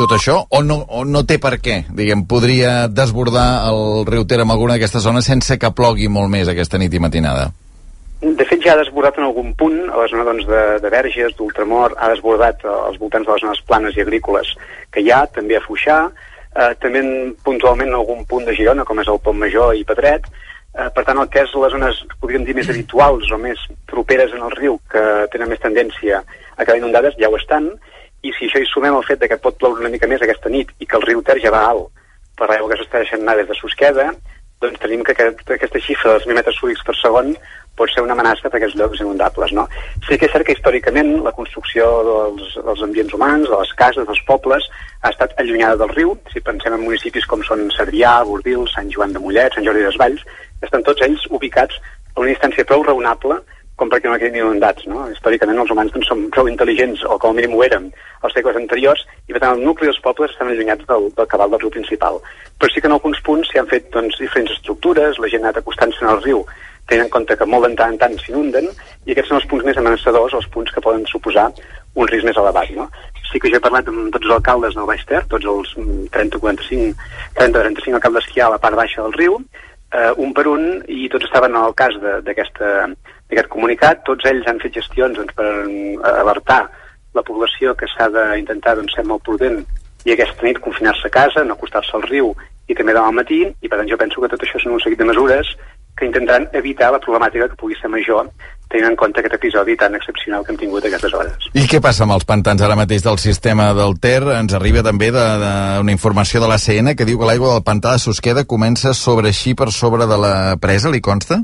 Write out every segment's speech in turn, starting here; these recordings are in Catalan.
tot això, o no, o no té per què? Diguem, podria desbordar el riu Ter en alguna d'aquestes zones sense que plogui molt més aquesta nit i matinada? De fet, ja ha desbordat en algun punt, a la zona doncs, de, de Verges, d'Ultramor, ha desbordat als voltants de les zones planes i agrícoles que hi ha, també a Fuixà, eh, també puntualment en algun punt de Girona, com és el Pont Major i Pedret, eh, per tant, el que és les zones, podríem dir, més habituals o més properes en el riu, que tenen més tendència a quedar inundades, ja ho estan, i si això hi sumem el fet de que pot ploure una mica més aquesta nit i que el riu Ter ja va alt per l'aigua que s'està deixant anar des de Susqueda, doncs tenim que aquest, aquesta xifra dels 1.000 metres cúbics per segon pot ser una amenaça per aquests llocs inundables. No? Sí que és cert que històricament la construcció dels, dels ambients humans, de les cases, dels pobles, ha estat allunyada del riu. Si pensem en municipis com són Cervià, Bordils, Sant Joan de Mollet, Sant Jordi Desvalls, estan tots ells ubicats a una distància prou raonable com perquè no quedin inundats. No? Històricament els humans doncs, som prou intel·ligents, o com a mínim ho érem, als segles anteriors, i per tant el nucli dels pobles estan allunyats del, del cabal del riu principal. Però sí que en alguns punts s'hi han fet doncs, diferents estructures, la gent ha anat acostant-se al riu, tenint en compte que molt de tant en tant s'inunden, i aquests són els punts més amenaçadors, els punts que poden suposar un risc més elevat. No? Sí que jo he parlat amb tots els alcaldes del Baix Ter, tots els 30-45, 30-35 alcaldes que hi ha a la part baixa del riu, eh, un per un, i tots estaven al cas d'aquest comunicat. Tots ells han fet gestions doncs, per alertar la població que s'ha d'intentar doncs, ser molt prudent i aquesta nit confinar-se a casa, no acostar-se al riu i també demà al matí, i per tant jo penso que tot això són un seguit de mesures que intentaran evitar la problemàtica que pugui ser major tenint en compte aquest episodi tan excepcional que hem tingut aquestes hores. I què passa amb els pantans ara mateix del sistema del Ter? Ens arriba també d'una informació de la CN que diu que l'aigua del pantà de Susqueda comença sobre així per sobre de la presa, li consta?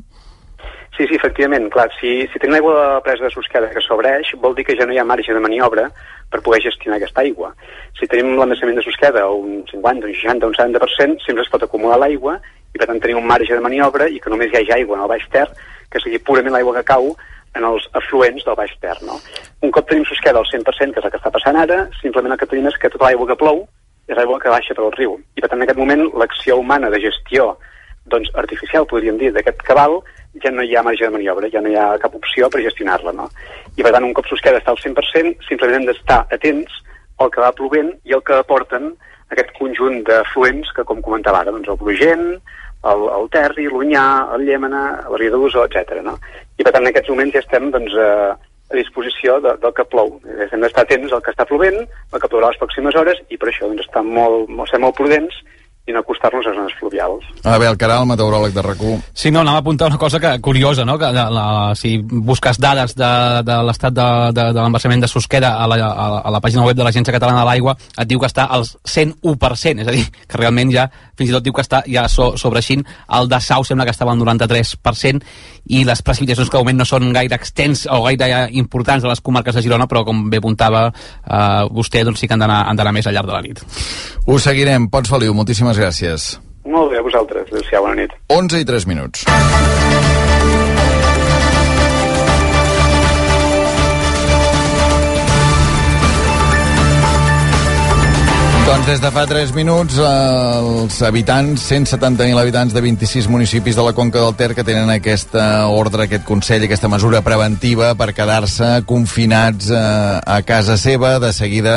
Sí, sí, efectivament. Clar, si, si tenim aigua presa de Susqueda que sobreix, vol dir que ja no hi ha marge de maniobra per poder gestionar aquesta aigua. Si tenim l'embassament de Susqueda un 50, un 60, un 70%, sempre es pot acumular l'aigua i per tant tenim un marge de maniobra i que només hi hagi aigua en el Baix Ter, que sigui purament l'aigua que cau en els afluents del Baix Ter. No? Un cop tenim Susqueda al 100%, que és el que està passant ara, simplement el que tenim és que tota l'aigua que plou és aigua que baixa pel riu. I per tant en aquest moment l'acció humana de gestió doncs, artificial, podríem dir, d'aquest cabal, ja no hi ha marge de maniobra, ja no hi ha cap opció per gestionar-la, no? I per tant, un cop Susqueda està al 100%, simplement hem d'estar atents al que va plovent i el que aporten aquest conjunt d'afluents que, com comentava ara, doncs el Brugent, el, el Terri, l'Unyà, el Llémena, la Ria d'Usó, etc. No? I per tant, en aquests moments ja estem doncs, a, a disposició de, del que plou. Hem d'estar atents al que està plovent, el que plourà les pròximes hores, i per això doncs, estar molt, molt, molt prudents i no acostar-nos a zones fluvials. A veure, el Caral, meteoròleg de rac Sí, no, anava a apuntar una cosa que, curiosa, no? que la, la, si busques dades de, de l'estat de, de, de l'embassament de Susqueda a la, a, a la pàgina web de l'Agència Catalana de l'Aigua, et diu que està al 101%, és a dir, que realment ja, fins i tot diu que està ja so, sobreixint, el de Sau sembla que estava al 93%, i les precipitacions que de moment no són gaire extens o gaire importants a les comarques de Girona, però com bé apuntava eh, vostè, doncs sí que han d'anar més al llarg de la nit. Ho seguirem. Pons Feliu, moltíssimes gràcies. Molt bé, a vosaltres. Adéu-siau, bona nit. 11 i 3 minuts. Doncs des de fa 3 minuts els habitants, 170.000 habitants de 26 municipis de la Conca del Ter que tenen aquesta ordre, aquest consell, aquesta mesura preventiva per quedar-se confinats a, eh, a casa seva. De seguida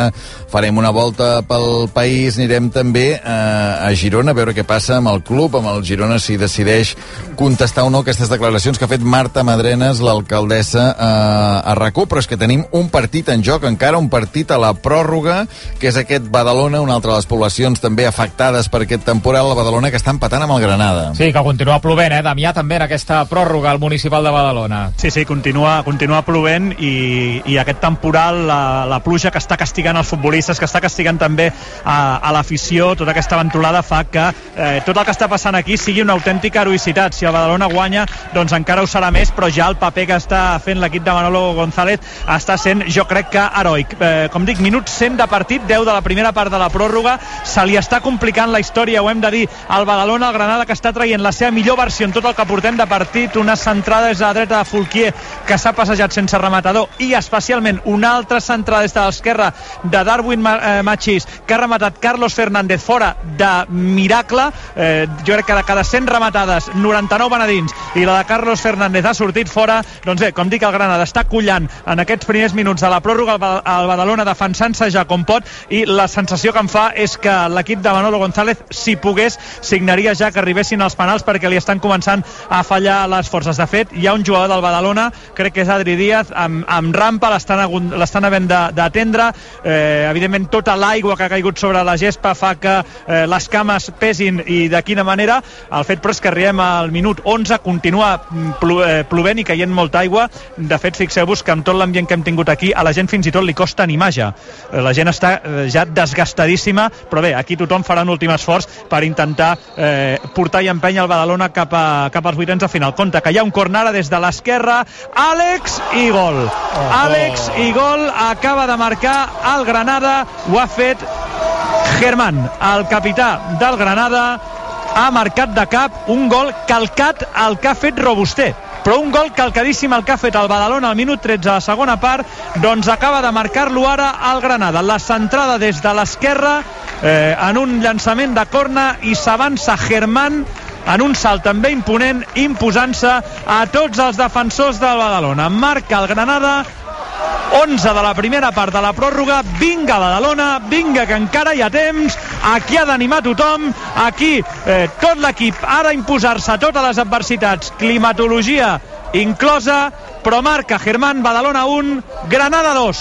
farem una volta pel país, anirem també a, eh, a Girona a veure què passa amb el club, amb el Girona si decideix contestar o no aquestes declaracions que ha fet Marta Madrenes, l'alcaldessa a, eh, a RACó, però és que tenim un partit en joc encara, un partit a la pròrroga, que és aquest Badalona una altra de les poblacions també afectades per aquest temporal, la Badalona, que està empatant amb el Granada. Sí, que continua plovent, eh, Damià, també en aquesta pròrroga al municipal de Badalona. Sí, sí, continua, continua plovent i, i aquest temporal, la, la pluja que està castigant els futbolistes, que està castigant també a, a l'afició, tota aquesta ventrolada fa que eh, tot el que està passant aquí sigui una autèntica heroïcitat. Si el Badalona guanya, doncs encara ho serà més, però ja el paper que està fent l'equip de Manolo González està sent, jo crec que heroic. Eh, com dic, minut 100 de partit, 10 de la primera part de la pròrroga. Se li està complicant la història, ho hem de dir, al Badalona, el Granada, que està traient la seva millor versió en tot el que portem de partit. Una centrada és a la dreta de Fulquier, que s'ha passejat sense rematador, i especialment una altra centrada des de l'esquerra de Darwin eh, Machís, que ha rematat Carlos Fernández fora de miracle. Eh, jo crec que de cada 100 rematades, 99 van a dins, i la de Carlos Fernández ha sortit fora. Doncs bé, com dic, el Granada està collant en aquests primers minuts de la pròrroga el Badalona defensant-se ja com pot i la sensació que que em fa és que l'equip de Manolo González, si pogués, signaria ja que arribessin els penals perquè li estan començant a fallar les forces. De fet, hi ha un jugador del Badalona, crec que és Adri Díaz, amb, amb rampa, l'estan havent d'atendre. Eh, evidentment, tota l'aigua que ha caigut sobre la gespa fa que eh, les cames pesin i de quina manera. El fet, però, és que arribem al minut 11, continua plo, eh, plovent i caient molta aigua. De fet, fixeu-vos que amb tot l'ambient que hem tingut aquí, a la gent fins i tot li costa animar ja. Eh, la gent està eh, ja desgastadíssima, però bé, aquí tothom farà un últim esforç per intentar eh, portar i empènyer el Badalona cap, a, cap als vuitens de final. Compte que hi ha un corner ara des de l'esquerra, Àlex i gol. Oh, Àlex i gol acaba de marcar el Granada, ho ha fet Germán, el capità del Granada, ha marcat de cap un gol calcat al que ha fet Robuster però un gol calcadíssim el que ha fet el Badalona al minut 13 de la segona part doncs acaba de marcar-lo ara al Granada la centrada des de l'esquerra eh, en un llançament de corna i s'avança Germán en un salt també imponent, imposant-se a tots els defensors del Badalona. Marca el Granada, 11 de la primera part de la pròrroga, vinga Badalona, vinga que encara hi ha temps, aquí ha d'animar tothom, aquí eh, tot l'equip. Ha d'imposar-se a totes les adversitats, climatologia inclosa, però marca Germán Badalona 1, Granada 2.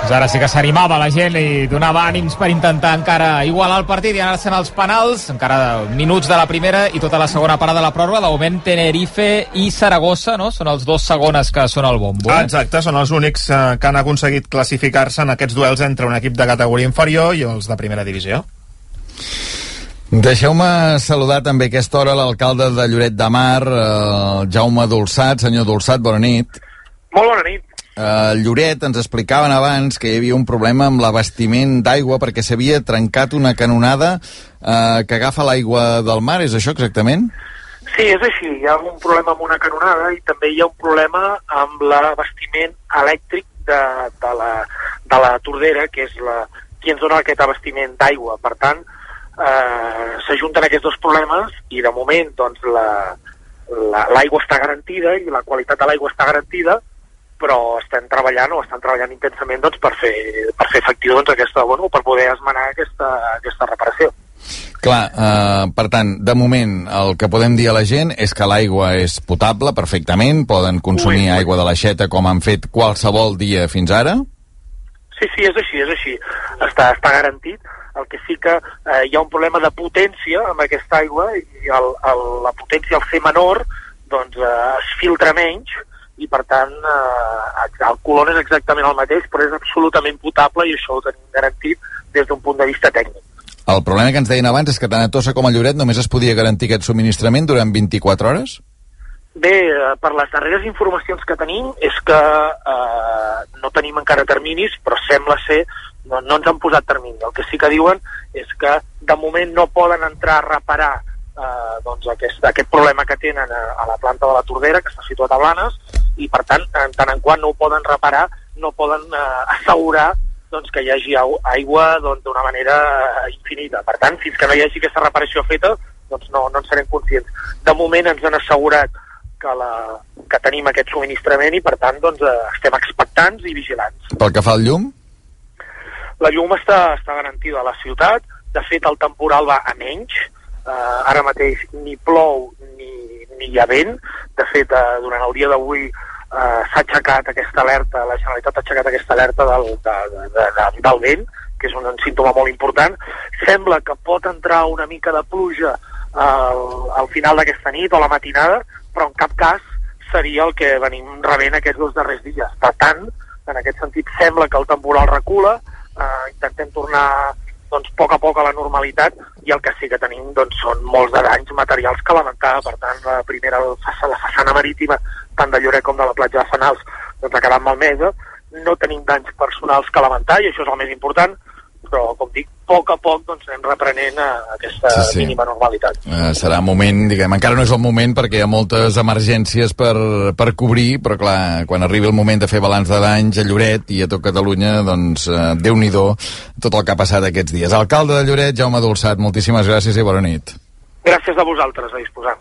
Pues ara sí que s'animava la gent i donava ànims per intentar encara igualar el partit i anar-se'n als penals, encara minuts de la primera i tota la segona part de la pròrroga. De moment Tenerife i Saragossa, no? Són els dos segones que són al bombo. Eh? Exacte, són els únics eh, que han aconseguit classificar-se en aquests duels entre un equip de categoria inferior i els de primera divisió. Deixeu-me saludar també a aquesta hora l'alcalde de Lloret de Mar, eh, Jaume Dolçat. Senyor Dolçat, bona nit. Molt bona nit. Uh, Lloret ens explicaven abans que hi havia un problema amb l'abastiment d'aigua perquè s'havia trencat una canonada uh, que agafa l'aigua del mar, és això exactament? Sí, és així. Hi ha un problema amb una canonada i també hi ha un problema amb l'abastiment elèctric de, de, la, de la tordera, que és la, qui ens dona aquest abastiment d'aigua. Per tant, eh, s'ajunten aquests dos problemes i de moment doncs, l'aigua la, la, està garantida i la qualitat de l'aigua està garantida però estem treballant o estan treballant intensament doncs, per, fer, per fer efectiu doncs, aquesta, bueno, per poder esmenar aquesta, aquesta reparació. Clar, eh, per tant, de moment el que podem dir a la gent és que l'aigua és potable perfectament, poden consumir Ui. aigua de l'aixeta com han fet qualsevol dia fins ara? Sí, sí, és així, és així. Està, està garantit el que sí que eh, hi ha un problema de potència amb aquesta aigua i el, el, la potència al ser menor doncs eh, es filtra menys i per tant eh, el color és exactament el mateix però és absolutament potable i això ho tenim garantit des d'un punt de vista tècnic. El problema que ens deien abans és que tant a Tossa com a Lloret només es podia garantir aquest subministrament durant 24 hores? Bé, eh, per les darreres informacions que tenim és que eh, no tenim encara terminis, però sembla ser no, no ens han posat termini. El que sí que diuen és que de moment no poden entrar a reparar eh, doncs aquest, aquest problema que tenen a, a la planta de la Tordera, que està situat a Blanes, i per tant, en tant en quant no ho poden reparar, no poden eh, assegurar doncs, que hi hagi aigua doncs, d'una doncs, manera eh, infinita. Per tant, fins que no hi hagi aquesta reparació feta, doncs no, no en serem conscients. De moment ens han assegurat que, la, que tenim aquest subministrament i per tant doncs, eh, estem expectants i vigilants. Pel que fa al llum? La llum està, està garantida a la ciutat, de fet el temporal va a menys, eh, ara mateix ni plou ni, ni hi ha vent, de fet eh, durant el dia d'avui eh, s'ha aixecat aquesta alerta, la Generalitat ha aixecat aquesta alerta del, de, de, de, de, del vent, que és un, un símptoma molt important. Sembla que pot entrar una mica de pluja al, al final d'aquesta nit o la matinada, però en cap cas seria el que venim rebent aquests dos darrers dies. Per tant, en aquest sentit, sembla que el temporal recula, eh, intentem tornar doncs, a poc a poc a la normalitat i el que sí que tenim doncs, són molts de danys materials que lamentar. Per tant, la primera, la façana marítima, tant de Lloret com de la platja de Fanals, doncs, ha quedat malmesa. No tenim danys personals que lamentar i això és el més important, però, com dic, a poc a poc doncs, anem reprenent a aquesta sí, sí. mínima normalitat. Uh, serà moment, diguem, encara no és el moment perquè hi ha moltes emergències per, per cobrir, però clar, quan arribi el moment de fer balanç de danys a Lloret i a tot Catalunya, doncs uh, déu-n'hi-do tot el que ha passat aquests dies. Alcalde de Lloret, Jaume Dolçat, moltíssimes gràcies i bona nit. Gràcies a vosaltres, a disposar.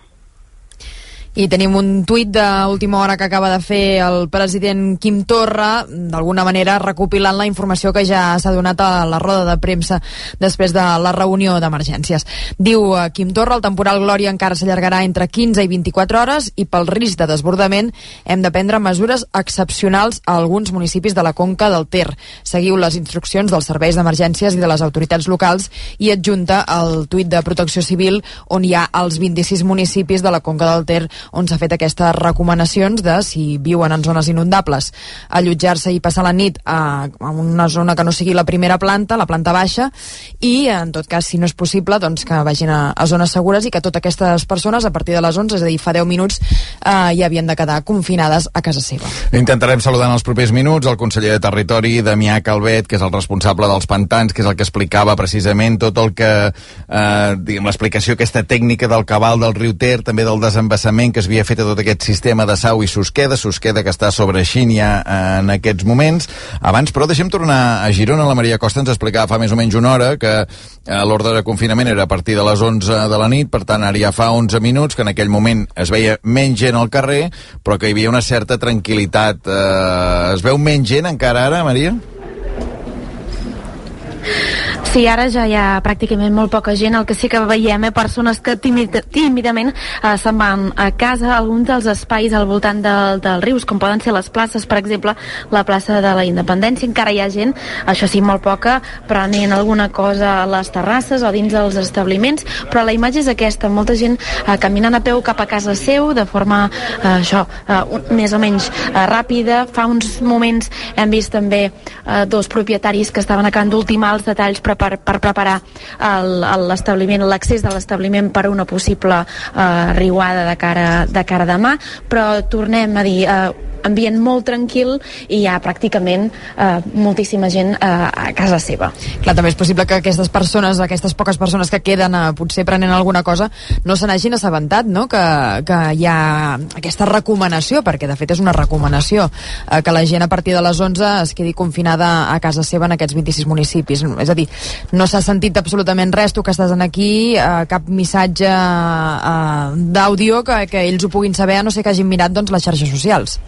I tenim un tuit d'última hora que acaba de fer el president Quim Torra, d'alguna manera recopilant la informació que ja s'ha donat a la roda de premsa després de la reunió d'emergències. Diu eh, Quim Torra, el temporal Glòria encara s'allargarà entre 15 i 24 hores i pel risc de desbordament hem de prendre mesures excepcionals a alguns municipis de la conca del Ter. Seguiu les instruccions dels serveis d'emergències i de les autoritats locals i adjunta el tuit de Protecció Civil on hi ha els 26 municipis de la conca del Ter on s'ha fet aquestes recomanacions de si viuen en zones inundables allotjar-se i passar la nit a, a una zona que no sigui la primera planta, la planta baixa i en tot cas si no és possible doncs que vagin a, a zones segures i que totes aquestes persones a partir de les 11, és a dir, fa 10 minuts eh, ja havien de quedar confinades a casa seva. Intentarem saludar en els propers minuts el conseller de Territori, Damià Calvet, que és el responsable dels pantans, que és el que explicava precisament tot el que, eh, diguem, l'explicació aquesta tècnica del cabal del riu Ter, també del desembassament que es havia fet a tot aquest sistema de Sau i Susqueda, Susqueda que està sobre Xínia eh, en aquests moments. Abans, però, deixem tornar a Girona. La Maria Costa ens explicava fa més o menys una hora que eh, l'ordre de confinament era a partir de les 11 de la nit, per tant, ara ja fa 11 minuts, que en aquell moment es veia menys gent al carrer, però que hi havia una certa tranquil·litat. Eh, es veu menys gent encara ara, Maria? Sí, ara ja hi ha pràcticament molt poca gent. El que sí que veiem eh, persones que tímid, tímidament eh, se'n van a casa. Alguns dels espais al voltant del, dels rius, com poden ser les places, per exemple, la plaça de la Independència, encara hi ha gent, això sí, molt poca, prenent alguna cosa a les terrasses o dins dels establiments, però la imatge és aquesta, molta gent eh, caminant a peu cap a casa seu de forma, eh, això, eh, un, més o menys eh, ràpida. Fa uns moments hem vist també eh, dos propietaris que estaven acabant d'ultimar els detalls per, per, per preparar l'establiment, l'accés de l'establiment per una possible eh, riuada de cara, de cara demà, però tornem a dir, eh, ambient molt tranquil i hi ha pràcticament eh, moltíssima gent eh, a casa seva. Clar, també és possible que aquestes persones, aquestes poques persones que queden eh, potser prenent alguna cosa, no se n'hagin assabentat, no? Que, que hi ha aquesta recomanació, perquè de fet és una recomanació, eh, que la gent a partir de les 11 es quedi confinada a casa seva en aquests 26 municipis. És a dir, no s'ha sentit absolutament res, tu que estàs aquí, eh, cap missatge eh, d'àudio que, que ells ho puguin saber, a no sé que hagin mirat doncs, les xarxes socials.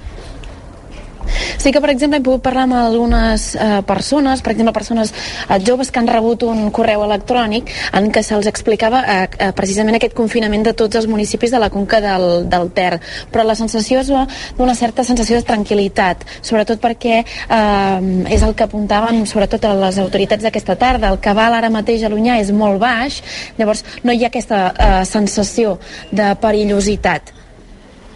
Sí que, per exemple, hem pogut parlar amb algunes eh, persones, per exemple, persones eh, joves que han rebut un correu electrònic en què se'ls explicava eh, eh, precisament aquest confinament de tots els municipis de la conca del, del Ter. Però la sensació és d'una certa sensació de tranquil·litat, sobretot perquè eh, és el que apuntaven sobretot a les autoritats d'aquesta tarda. El cabal ara mateix a l'Unyà és molt baix, llavors no hi ha aquesta eh, sensació de perillositat.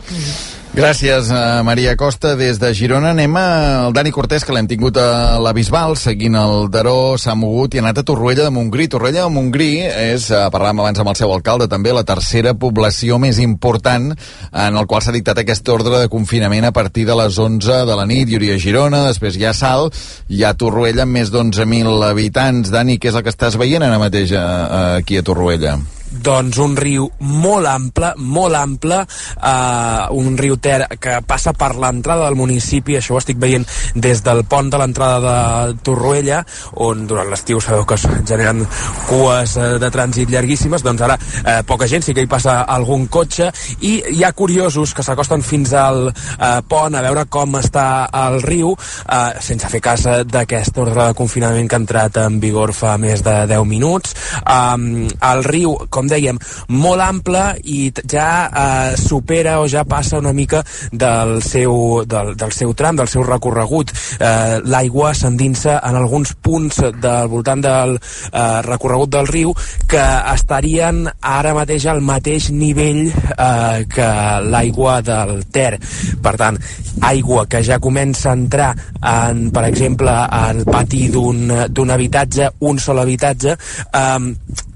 Mm. Gràcies, uh, Maria Costa. Des de Girona anem al Dani Cortés, que l'hem tingut a la Bisbal, seguint el Daró, s'ha mogut i ha anat a Torroella de Montgrí. Torroella de Montgrí és, uh, parlàvem abans amb el seu alcalde, també la tercera població més important en el qual s'ha dictat aquest ordre de confinament a partir de les 11 de la nit. Hi hauria Girona, després hi ha Sal, hi ha Torroella amb més d'11.000 habitants. Dani, què és el que estàs veient ara mateix uh, aquí a Torroella? Doncs un riu molt ample, molt ample, eh, un riu Ter que passa per l'entrada del municipi, això ho estic veient des del pont de l'entrada de Torroella, on durant l'estiu sabeu que es generen cues eh, de trànsit llarguíssimes, doncs ara eh, poca gent, sí que hi passa algun cotxe, i hi ha curiosos que s'acosten fins al eh, pont a veure com està el riu, eh, sense fer cas d'aquest ordre de confinament que ha entrat en vigor fa més de 10 minuts. Eh, el riu, com com dèiem, molt ample i ja eh, supera o ja passa una mica del seu, del, del seu tram, del seu recorregut. Eh, L'aigua s'endinsa en alguns punts del voltant del eh, recorregut del riu que estarien ara mateix al mateix nivell eh, que l'aigua del Ter. Per tant, aigua que ja comença a entrar en, per exemple, al pati d'un habitatge, un sol habitatge, eh,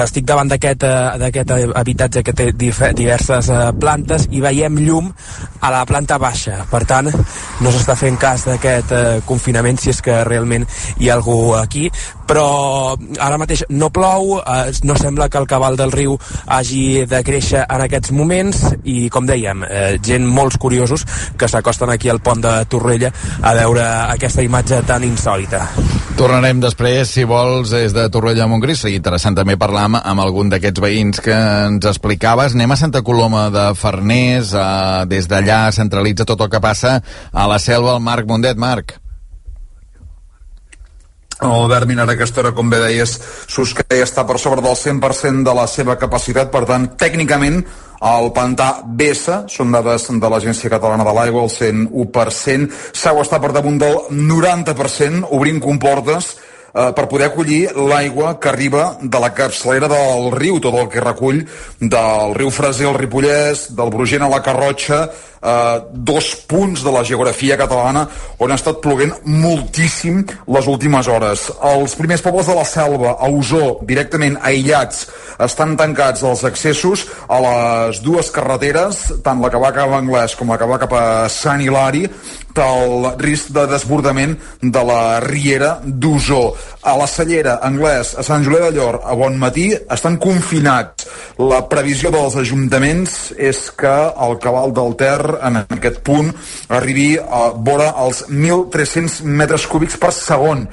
estic davant d'aquest uh, habitatge que té diverses uh, plantes i veiem llum a la planta baixa. Per tant, no s'està fent cas d'aquest confinament si és que realment hi ha algú aquí, però ara mateix no plou, eh, no sembla que el cabal del riu hagi de créixer en aquests moments i, com dèiem, eh, gent molts curiosos que s'acosten aquí al pont de Torrella a veure aquesta imatge tan insòlita. Tornarem després, si vols, des de Torrella a Montgrí. Seria interessant també parlar amb, amb algun d'aquests veïns que ens explicaves. Anem a Santa Coloma de Farners. Eh, des d'allà centralitza tot el que passa a la selva el Marc Mundet. Marc. Albert Minar a aquesta hora, com bé deies, Susqueia està per sobre del 100% de la seva capacitat, per tant, tècnicament, el pantà vessa, són dades de l'Agència Catalana de l'Aigua, el 101%, Sau està per damunt del 90%, obrint comportes, eh, per poder acollir l'aigua que arriba de la capçalera del riu, tot el que recull del riu Freser al Ripollès, del Brugent a la Carrotxa, eh, dos punts de la geografia catalana on ha estat ploguent moltíssim les últimes hores. Els primers pobles de la selva, a Osó, directament aïllats, estan tancats els accessos a les dues carreteres, tant la que va cap a Anglès com la que va cap a Sant Hilari, pel risc de desbordament de la riera d'Osó. A la Cellera, Anglès, a Sant Julià de Llor, a bon matí, estan confinats. La previsió dels ajuntaments és que el cabal del Ter en aquest punt arribi a vora els 1.300 metres cúbics per segon.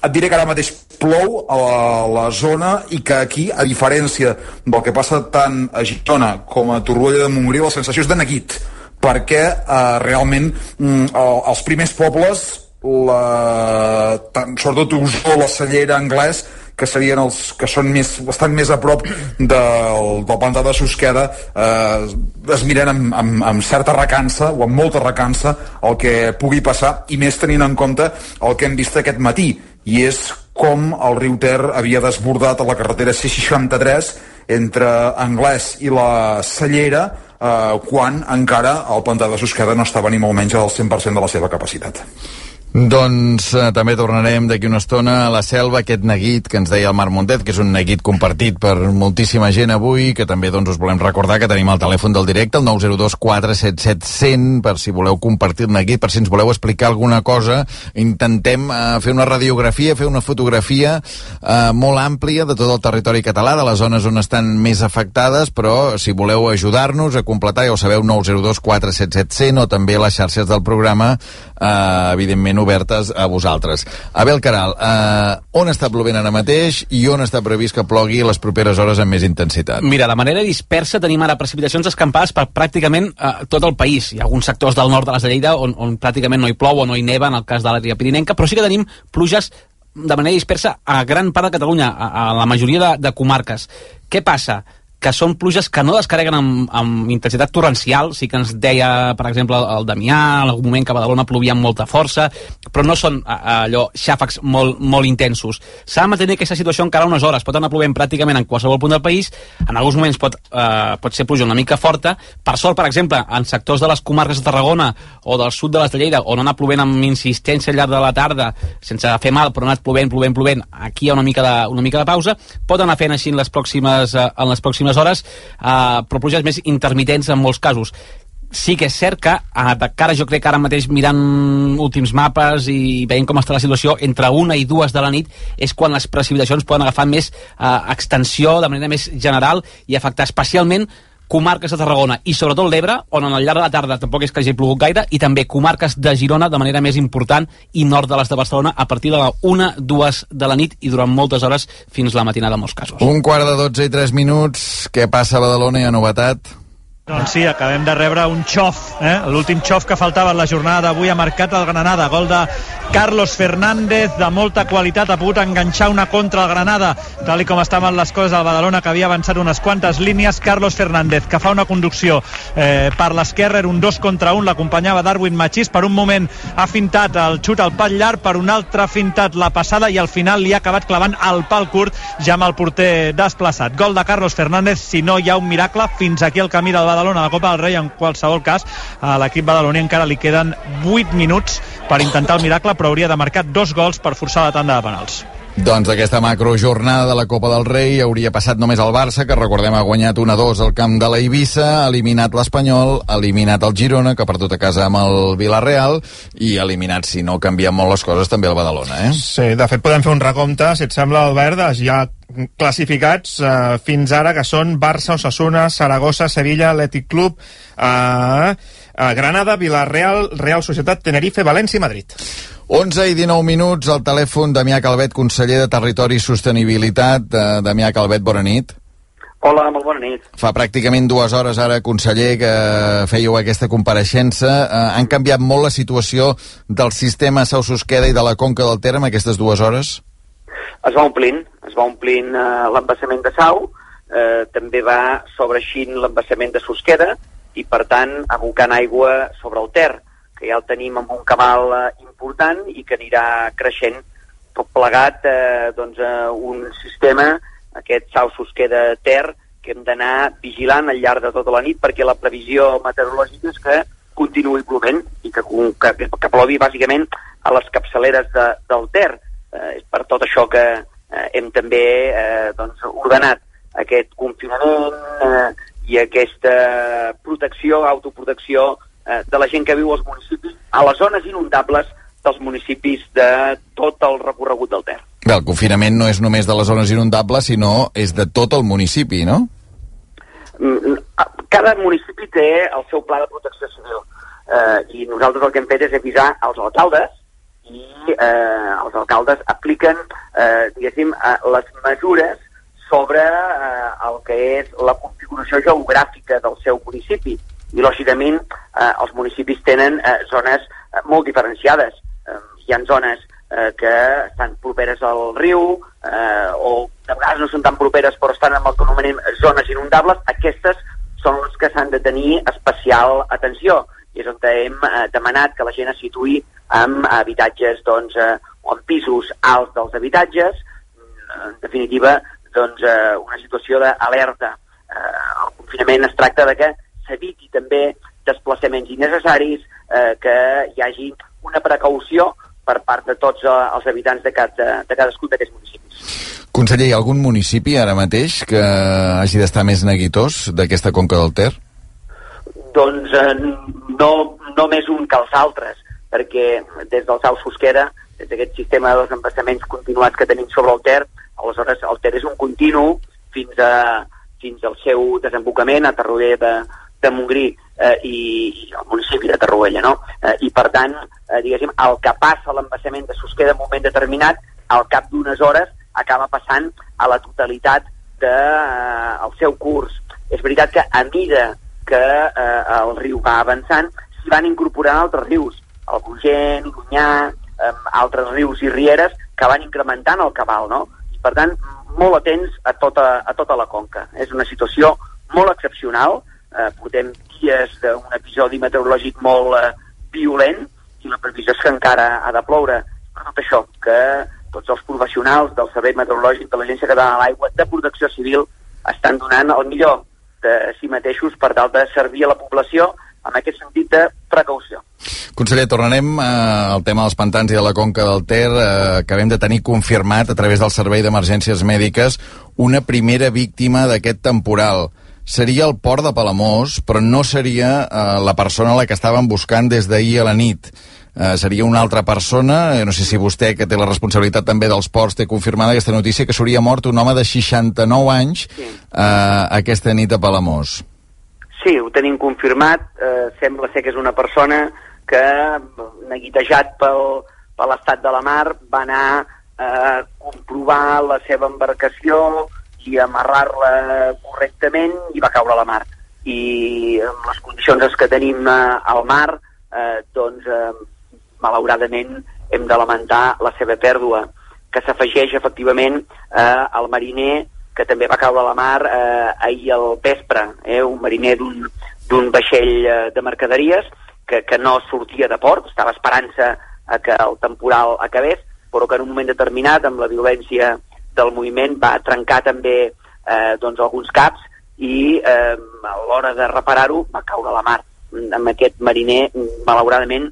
Et diré que ara mateix plou a la, la zona i que aquí, a diferència del que passa tant a Girona com a Torroella de Montgrí, la sensació és de neguit, perquè eh, realment mm, els primers pobles, la, tant, sobretot Osó, la Cellera, Anglès, que serien els que són més, bastant més a prop del, del pantà de Susqueda eh, es miren amb, amb, amb certa recança o amb molta recança el que pugui passar i més tenint en compte el que hem vist aquest matí i és com el riu Ter havia desbordat a la carretera C63 entre Anglès i la Cellera eh, quan encara el pantà de Susqueda no estava ni molt menys al 100% de la seva capacitat. Doncs eh, també tornarem d'aquí una estona a la selva, aquest neguit que ens deia el Marc Montet, que és un neguit compartit per moltíssima gent avui, que també doncs, us volem recordar que tenim el telèfon del directe, el 902 477 100, per si voleu compartir el neguit, per si ens voleu explicar alguna cosa. Intentem eh, fer una radiografia, fer una fotografia eh, molt àmplia de tot el territori català, de les zones on estan més afectades, però si voleu ajudar-nos a completar, ja ho sabeu, 902 477 100 o també les xarxes del programa, eh, evidentment obertes a vosaltres. Abel Caral, eh, on està plovent ara mateix i on està previst que plogui les properes hores amb més intensitat? Mira, de manera dispersa tenim ara precipitacions escampades per pràcticament eh, tot el país. Hi ha alguns sectors del nord de les de Lleida on, on pràcticament no hi plou o no hi neva, en el cas de l'àrea pirinenca, però sí que tenim pluges de manera dispersa a gran part de Catalunya, a, a la majoria de, de comarques. Què passa? Que són pluges que no descarreguen amb, amb intensitat torrencial, sí que ens deia, per exemple, el Damià, en algun moment que a Badalona plovia amb molta força, però no són allò xàfecs molt, molt intensos. S'ha de mantenir aquesta situació encara unes hores, pot anar plovent pràcticament en qualsevol punt del país, en alguns moments pot, eh, pot ser pluja una mica forta, per sort, per exemple, en sectors de les comarques de Tarragona o del sud de les de Lleida, on ha anat plovent amb insistència al llarg de la tarda, sense fer mal, però ha anat plovent, plovent, plovent, aquí hi ha una mica de, una mica de pausa, pot anar fent així en les pròximes, eh, en les pròximes hores, eh, però pluges més intermitents en molts casos. Sí que és cert que a de cara jo crec que ara mateix mirant últims mapes i veient com està la situació entre una i dues de la nit és quan les precipitacions poden agafar més eh, extensió de manera més general i afectar especialment comarques de Tarragona i sobretot l'Ebre, on en el llarg de la tarda tampoc és que hagi plogut gaire, i també comarques de Girona de manera més important i nord de les de Barcelona a partir de la 1, 2 de la nit i durant moltes hores fins la matinada en molts casos. Un quart de 12 i 3 minuts. Què passa a Badalona? Hi ha novetat? Doncs sí, acabem de rebre un xof, eh? l'últim xof que faltava en la jornada d'avui ha marcat el Granada, gol de Carlos Fernández, de molta qualitat, ha pogut enganxar una contra el Granada, tal com estaven les coses al Badalona, que havia avançat unes quantes línies, Carlos Fernández, que fa una conducció eh, per l'esquerra, era un 2 contra 1, l'acompanyava Darwin Machís, per un moment ha fintat el xut al pal llarg, per un altre ha fintat la passada i al final li ha acabat clavant el pal curt, ja amb el porter desplaçat. Gol de Carlos Fernández, si no hi ha un miracle, fins aquí el camí del Badalona Badalona a la Copa del Rei en qualsevol cas a l'equip badaloní encara li queden 8 minuts per intentar el miracle però hauria de marcar dos gols per forçar la tanda de penals Doncs d'aquesta macrojornada de la Copa del Rei hauria passat només el Barça, que recordem ha guanyat 1-2 al camp de la Eivissa, ha eliminat l'Espanyol, ha eliminat el Girona, que ha perdut a casa amb el Villarreal, i ha eliminat, si no canvien molt les coses, també el Badalona, eh? Sí, de fet podem fer un recompte, si et sembla, Albert, ja classificats eh, fins ara, que són Barça, Osasuna, Saragossa, Sevilla, Atlètic Club, eh, eh, Granada, Villarreal, Real Societat, Tenerife, València i Madrid. 11 i 19 minuts, al telèfon Damià Calvet, conseller de Territori i Sostenibilitat. Eh, Damià Calvet, bona nit. Hola, molt bona nit. Fa pràcticament dues hores ara, conseller, que fèieu aquesta compareixença. Eh, han canviat molt la situació del sistema Sau Susqueda i de la Conca del Ter en aquestes dues hores? Es va omplint, es va omplint eh, l'embassament de Sau, eh, també va sobreixint l'embassament de Susqueda i, per tant, abocant aigua sobre el Ter que ja el tenim amb un cabal eh, important i que anirà creixent tot plegat eh, doncs, eh, un sistema, aquest Sausos queda ter, que hem d'anar vigilant al llarg de tota la nit perquè la previsió meteorològica és que continuï plovent i que, que, que plovi bàsicament a les capçaleres de, del Ter. Eh, és per tot això que eh, hem també eh, doncs, ordenat aquest confinament eh, i aquesta protecció, autoprotecció eh, de la gent que viu als municipis, a les zones inundables dels municipis de tot el recorregut del Ter. Bé, el confinament no és només de les zones inundables, sinó és de tot el municipi, no? Mm, cada municipi té el seu pla de protecció civil eh, i nosaltres el que hem fet és avisar als alcaldes i eh, els alcaldes apliquen, eh, diguéssim, eh, les mesures sobre eh, el que és la configuració geogràfica del seu municipi i lògicament eh, els municipis tenen eh, zones eh, molt diferenciades. Eh, hi ha zones eh, que estan properes al riu eh, o de vegades no són tan properes però estan en el que anomenem zones inundables. Aquestes són les que s'han de tenir especial atenció i és on hem eh, demanat que la gent es situï en habitatges doncs, eh, o en pisos alts dels habitatges, en definitiva doncs, eh, una situació d'alerta. Eh, el confinament es tracta de que s'eviti també desplaçaments innecessaris, eh, que hi hagi una precaució per part de tots eh, els habitants de, cada, de cadascun d'aquests municipis. Conseller, hi ha algun municipi ara mateix que hagi d'estar més neguitós d'aquesta conca del Ter? Doncs eh, no, no més un que els altres, perquè des del Sau Fosquera, des d'aquest sistema de desembassaments continuats que tenim sobre el Ter, aleshores el Ter és un continu fins, a, fins al seu desembocament a Tarroder de, de Montgrí eh, i, i el municipi de Tarroella, no? Eh, I per tant, eh, diguéssim, el que passa a l'embassament de Susqueda en un moment determinat, al cap d'unes hores acaba passant a la totalitat del de, eh, seu curs. És veritat que a mida que eh, el riu va avançant, s'hi van incorporant altres rius, el Bugent, l'Unyà, eh, altres rius i rieres que van incrementant el cabal, no? I per tant, molt atents a tota, a tota la conca. És una situació molt excepcional, eh, portem dies d'un episodi meteorològic molt eh, violent i la previsió és que encara ha de ploure. Per tot això, que tots els professionals del Servei Meteorològic de l'Agència Catalana de l'Aigua de Protecció Civil estan donant el millor de si mateixos per tal de servir a la població amb aquest sentit de precaució. Conseller, tornarem eh, al tema dels pantans i de la conca del Ter. Eh, acabem de tenir confirmat a través del Servei d'Emergències Mèdiques una primera víctima d'aquest temporal seria el port de Palamós, però no seria eh, la persona a la que estaven buscant des d'ahir a la nit. Eh, seria una altra persona, eh, no sé si vostè, que té la responsabilitat també dels ports, té confirmada aquesta notícia, que s'hauria mort un home de 69 anys sí. eh, aquesta nit a Palamós. Sí, ho tenim confirmat. Eh, sembla ser que és una persona que, neguitejat pel, per l'estat de la mar, va anar eh, a comprovar la seva embarcació, i amarrar-la correctament i va caure a la mar. I amb les condicions que tenim eh, al mar, eh, doncs, eh, malauradament, hem de lamentar la seva pèrdua, que s'afegeix efectivament eh, al mariner que també va caure a la mar eh, ahir al vespre, eh, un mariner d'un vaixell eh, de mercaderies que, que no sortia de port, estava esperant-se que el temporal acabés, però que en un moment determinat, amb la violència del moviment va trencar també eh, doncs alguns caps i eh, a l'hora de reparar-ho va caure a la mar. Amb aquest mariner, malauradament,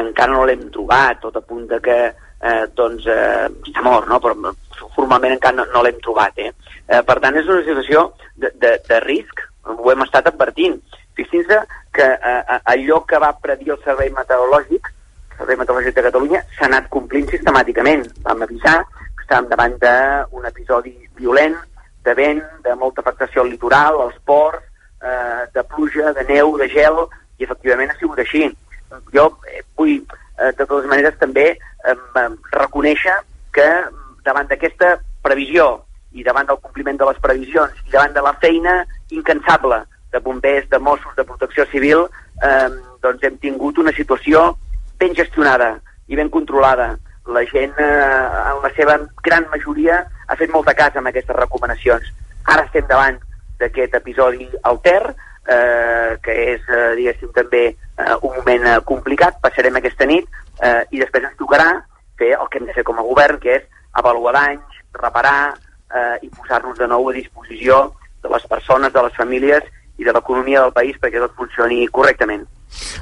encara no l'hem trobat, tot a punt de que eh, doncs eh, està mort, no? però formalment encara no, no l'hem trobat. Eh? Eh, per tant, és una situació de, de, de risc, ho hem estat advertint. Fixin-se que eh, allò que va predir el Servei Meteorològic, el Servei Meteorològic de Catalunya, s'ha anat complint sistemàticament. Vam avisar estàvem davant d'un episodi violent, de vent, de molta afectació al litoral, als ports, eh, de pluja, de neu, de gel, i efectivament ha sigut així. Jo eh, vull, eh, de totes maneres, també eh, reconèixer que davant d'aquesta previsió i davant del compliment de les previsions i davant de la feina incansable de bombers, de Mossos, de protecció civil, eh, doncs hem tingut una situació ben gestionada i ben controlada. La gent, eh, en la seva gran majoria, ha fet molta casa amb aquestes recomanacions. Ara estem davant d'aquest episodi alter, eh, que és, eh, diguéssim, també eh, un moment eh, complicat. Passarem aquesta nit eh, i després ens tocarà fer el que hem de fer com a govern, que és avaluar danys, reparar eh, i posar-nos de nou a disposició de les persones, de les famílies i de l'economia del país perquè tot funcioni correctament.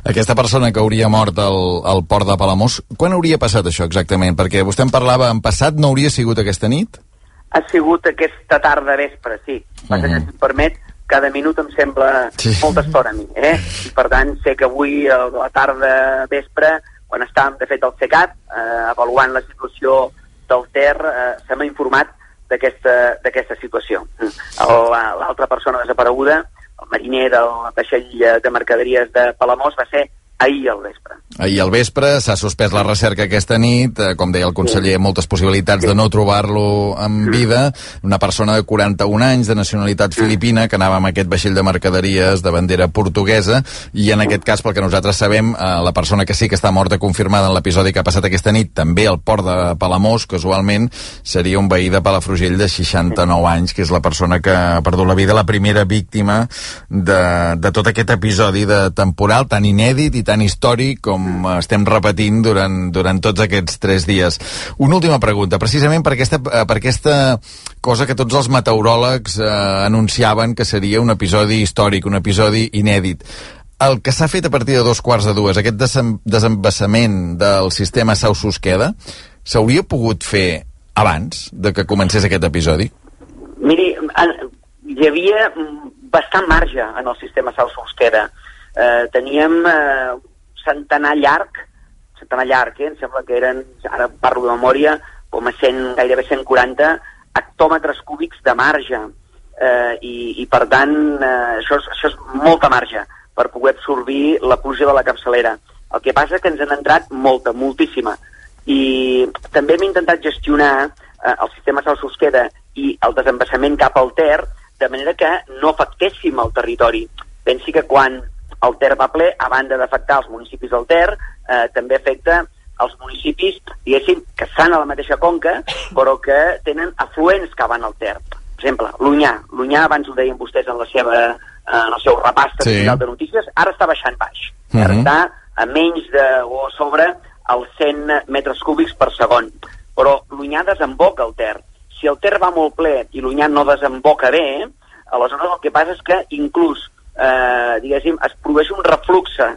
Aquesta persona que hauria mort al, al port de Palamós, quan hauria passat això exactament? Perquè vostè em parlava en passat, no hauria sigut aquesta nit? Ha sigut aquesta tarda vespre, sí. Uh -huh. que, si em permet, cada minut em sembla sí. molta estona a mi, eh? I per tant, sé que avui, a la tarda vespre, quan estàvem, de fet, al CECAT, eh, avaluant la situació del Ter, eh, se m'ha informat d'aquesta situació. Mm. L'altra persona desapareguda el mariner del vaixell de mercaderies de Palamós va ser ahir al vespre. Ahir al vespre s'ha suspès la recerca aquesta nit, eh, com deia el conseller, sí. moltes possibilitats sí. de no trobar-lo en vida, una persona de 41 anys, de nacionalitat filipina, que anava amb aquest vaixell de mercaderies de bandera portuguesa, i en aquest cas, pel que nosaltres sabem, eh, la persona que sí que està morta confirmada en l'episodi que ha passat aquesta nit, també al port de Palamós, casualment, seria un veí de Palafrugell de 69 anys, que és la persona que ha perdut la vida, la primera víctima de, de tot aquest episodi de temporal tan inèdit i tan històric com estem repetint durant, durant tots aquests tres dies. Una última pregunta, precisament per aquesta, eh, per aquesta cosa que tots els meteoròlegs eh, anunciaven que seria un episodi històric, un episodi inèdit. El que s'ha fet a partir de dos quarts de dues, aquest desembassament del sistema Sau-Susqueda, s'hauria pogut fer abans de que comencés aquest episodi? Miri, hi havia bastant marge en el sistema Sau-Susqueda eh, teníem eh, centenar llarg, centenar llarg, eh? em sembla que eren, ara parlo de memòria, com a 100, gairebé 140 hectòmetres cúbics de marge. Eh, i, I per tant, eh, això, és, això és molta marge per poder absorbir la pluja de la capçalera. El que passa és que ens han entrat molta, moltíssima. I també hem intentat gestionar eh, el sistema Sal-Susqueda i el desembassament cap al Ter de manera que no afectéssim el territori. Pensi que quan el Ter va ple, a banda d'afectar els municipis del Ter, eh, també afecta els municipis, diguéssim, que estan a la mateixa conca, però que tenen afluents que van al Ter. Per exemple, l'Unyà. L'Unyà, abans ho deien vostès en, la seva, en el seu repàs sí. de notícies, ara està baixant baix. Uh -huh. Ara mhm. està a menys de, o sobre els 100 metres cúbics per segon. Però l'Unyà desemboca el Ter. Si el Ter va molt ple i l'Unyà no desemboca bé, aleshores el que passa és que inclús eh, diguéssim, es produeix un refluxe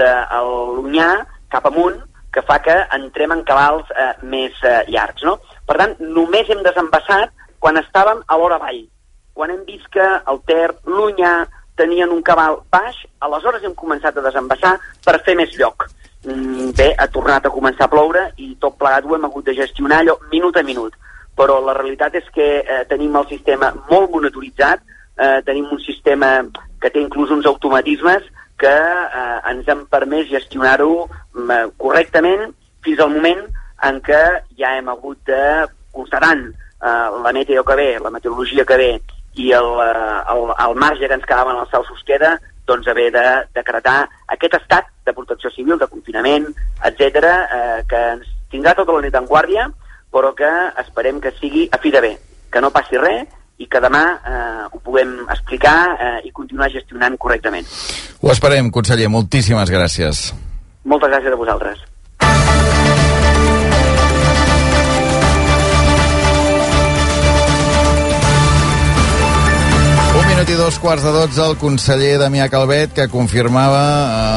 de l'Unyà cap amunt que fa que entrem en cabals eh, més eh, llargs. No? Per tant, només hem desembassat quan estàvem a l'hora vall. Quan hem vist que el Ter, l'Unyà, tenien un cabal baix, aleshores hem començat a desembassar per fer més lloc. Mm, bé, ha tornat a començar a ploure i tot plegat ho hem hagut de gestionar allò minut a minut. Però la realitat és que eh, tenim el sistema molt monitoritzat, eh, tenim un sistema que té inclús uns automatismes que eh, ens han permès gestionar-ho mm, eh, correctament fins al moment en què ja hem hagut de, constatant eh, la meteo que ve, la meteorologia que ve i el, eh, el, el marge que ens quedava en el cel queda, doncs haver de decretar aquest estat de protecció civil, de confinament, etc, eh, que ens tindrà tota la nit en guàrdia, però que esperem que sigui a fi de bé, que no passi res i que demà eh, ho puguem explicar eh, i continuar gestionant correctament. Ho esperem, conseller. Moltíssimes gràcies. Moltes gràcies a vosaltres. Minut i dos quarts de dotze, el conseller Damià Calvet, que confirmava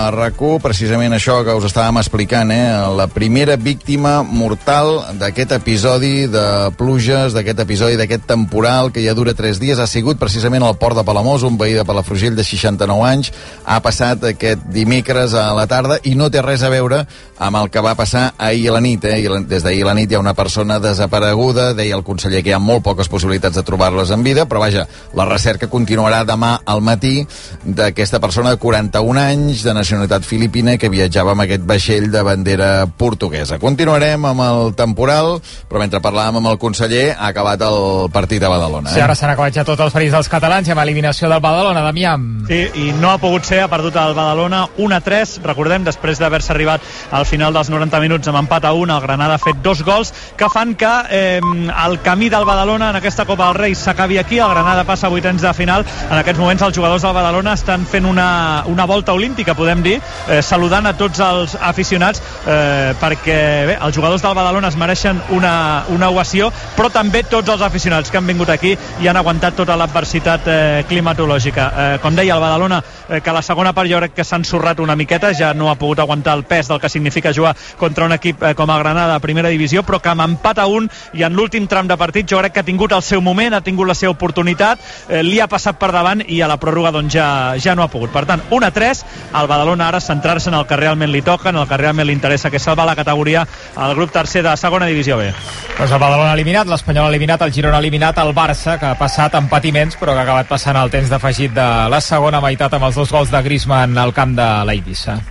a rac precisament això que us estàvem explicant, eh? la primera víctima mortal d'aquest episodi de pluges, d'aquest episodi, d'aquest temporal que ja dura tres dies, ha sigut precisament al port de Palamós, un veí de Palafrugell de 69 anys, ha passat aquest dimecres a la tarda i no té res a veure amb el que va passar ahir a la nit. Eh? Des d'ahir a la nit hi ha una persona desapareguda, deia el conseller que hi ha molt poques possibilitats de trobar-les en vida, però vaja, la recerca continuarà demà al matí d'aquesta persona de 41 anys, de nacionalitat filipina, que viatjava amb aquest vaixell de bandera portuguesa. Continuarem amb el temporal, però mentre parlàvem amb el conseller, ha acabat el partit a Badalona. Eh? Sí, ara s'han acabat ja tots els ferits dels catalans i amb eliminació del Badalona, Damià. Sí, i no ha pogut ser, ha perdut el Badalona 1 a 3, recordem, després d'haver-se arribat al final dels 90 minuts amb empat a 1, el Granada ha fet dos gols que fan que eh, el camí del Badalona en aquesta Copa del Rei s'acabi aquí, el Granada passa a vuitens de final. En aquests moments els jugadors del Badalona estan fent una, una volta olímpica, podem dir, eh, saludant a tots els aficionats eh, perquè bé, els jugadors del Badalona es mereixen una, una ovació, però també tots els aficionats que han vingut aquí i han aguantat tota l'adversitat eh, climatològica. Eh, com deia, el Badalona, eh, que la segona part jo crec que s'ha ensorrat una miqueta, ja no ha pogut aguantar el pes del que significa jugar contra un equip eh, com a Granada a primera divisió, però que amb empat a un i en l'últim tram de partit jo crec que ha tingut el seu moment, ha tingut la seva oportunitat, eh, li ha passat per davant i a la pròrroga doncs, ja, ja no ha pogut. Per tant, 1 a 3, el Badalona ara centrar-se en el que realment li toca, en el que realment li interessa, que és salvar la categoria al grup tercer de segona divisió B. Doncs el Badalona eliminat, l'Espanyol eliminat, el Girona eliminat, el Barça, que ha passat en patiments, però que ha acabat passant el temps d'afegit de la segona meitat amb els dos gols de Griezmann al camp de l'Eivissa.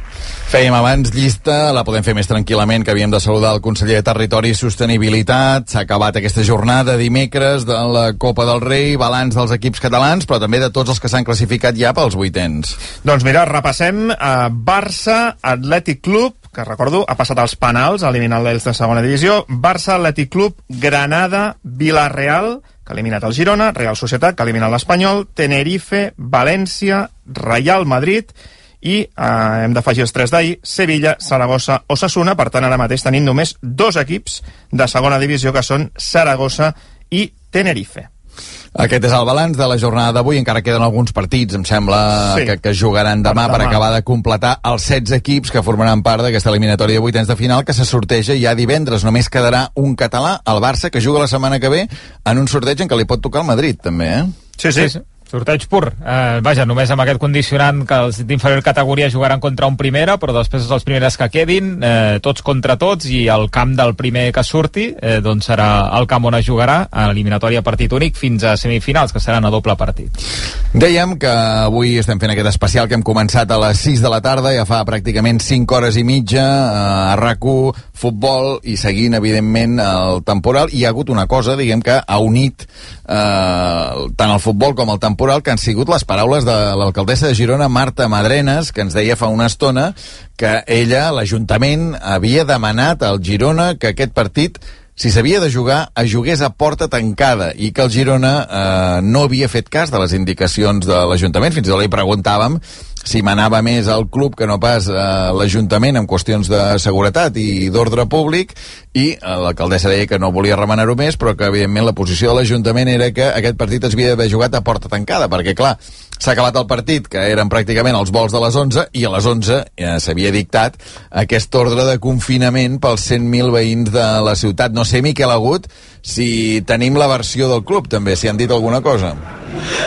Fèiem abans llista, la podem fer més tranquil·lament, que havíem de saludar el conseller de Territori i Sostenibilitat. S'ha acabat aquesta jornada dimecres de la Copa del Rei, balanç dels equips catalans, però també de tots els que s'han classificat ja pels vuitens. Doncs mira, repassem a Barça, Atlètic Club, que recordo, ha passat als penals, eliminant l'Els de segona divisió, Barça, Atlètic Club, Granada, Villarreal, que ha eliminat el Girona, Real Societat, que ha eliminat l'Espanyol, Tenerife, València, Real Madrid i eh, hem d'afegir els tres d'ahir, Sevilla, Saragossa, Osasuna, per tant ara mateix tenim només dos equips de segona divisió que són Saragossa i Tenerife. Aquest és el balanç de la jornada d'avui. Encara queden alguns partits, em sembla, Sí. que, que jugaran demà per, demà. acabar de completar els 16 equips que formaran part d'aquesta eliminatòria de vuitens de final que se sorteja ja divendres. Només quedarà un català, el Barça, que juga la setmana que ve en un sorteig en què li pot tocar el Madrid, també, eh? Sí, sí. sí. Sorteig pur. Eh, vaja, només amb aquest condicionant que els d'inferior categoria jugaran contra un primera, però després els primeres que quedin, eh, tots contra tots, i el camp del primer que surti, eh, doncs serà el camp on es jugarà, a eliminatòria partit únic, fins a semifinals, que seran a doble partit. Dèiem que avui estem fent aquest especial que hem començat a les 6 de la tarda, ja fa pràcticament 5 hores i mitja, eh, a rac futbol, i seguint, evidentment, el temporal. Hi ha hagut una cosa, diguem que ha unit eh, tant el futbol com el temporal, que han sigut les paraules de l'alcaldessa de Girona, Marta Madrenes, que ens deia fa una estona que ella, l'Ajuntament, havia demanat al Girona que aquest partit si s'havia de jugar, es jugués a porta tancada i que el Girona eh, no havia fet cas de les indicacions de l'Ajuntament. Fins i tot li preguntàvem si manava més al club que no pas eh, l'Ajuntament en qüestions de seguretat i d'ordre públic i eh, l'alcaldessa deia que no volia remenar-ho més però que evidentment la posició de l'Ajuntament era que aquest partit es havia d'haver jugat a porta tancada perquè clar, s'ha acabat el partit que eren pràcticament els vols de les 11 i a les 11 ja s'havia dictat aquest ordre de confinament pels 100.000 veïns de la ciutat. No sé Miquel Agut si tenim la versió del club també, si han dit alguna cosa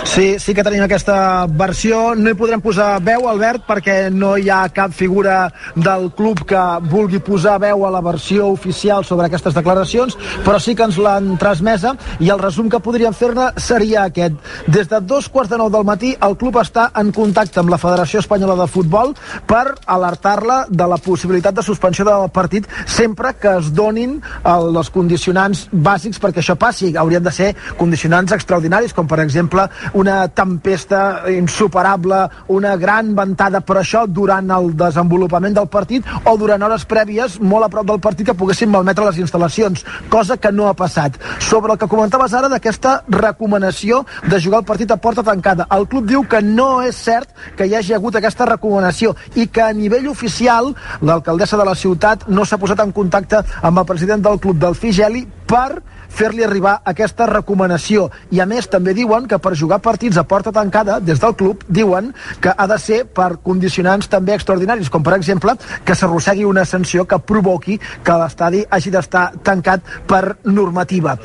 Sí, sí que tenim aquesta versió. No hi podrem posar veu, Albert, perquè no hi ha cap figura del club que vulgui posar veu a la versió oficial sobre aquestes declaracions, però sí que ens l'han transmesa i el resum que podríem fer-ne seria aquest. Des de dos quarts de nou del matí el club està en contacte amb la Federació Espanyola de Futbol per alertar-la de la possibilitat de suspensió del partit sempre que es donin el, els condicionants bàsics perquè això passi. Haurien de ser condicionants extraordinaris, com per exemple una tempesta insuperable, una gran ventada, però això durant el desenvolupament del partit o durant hores prèvies molt a prop del partit que poguessin malmetre les instal·lacions, cosa que no ha passat. Sobre el que comentaves ara d'aquesta recomanació de jugar el partit a porta tancada, el club diu que no és cert que hi hagi hagut aquesta recomanació i que a nivell oficial l'alcaldessa de la ciutat no s'ha posat en contacte amb el president del club del Figeli per fer-li arribar aquesta recomanació. I a més també diuen que per jugar partits a porta tancada, des del club, diuen que ha de ser per condicionants també extraordinaris, com per exemple que s'arrossegui una sanció que provoqui que l'estadi hagi d'estar tancat per normativa.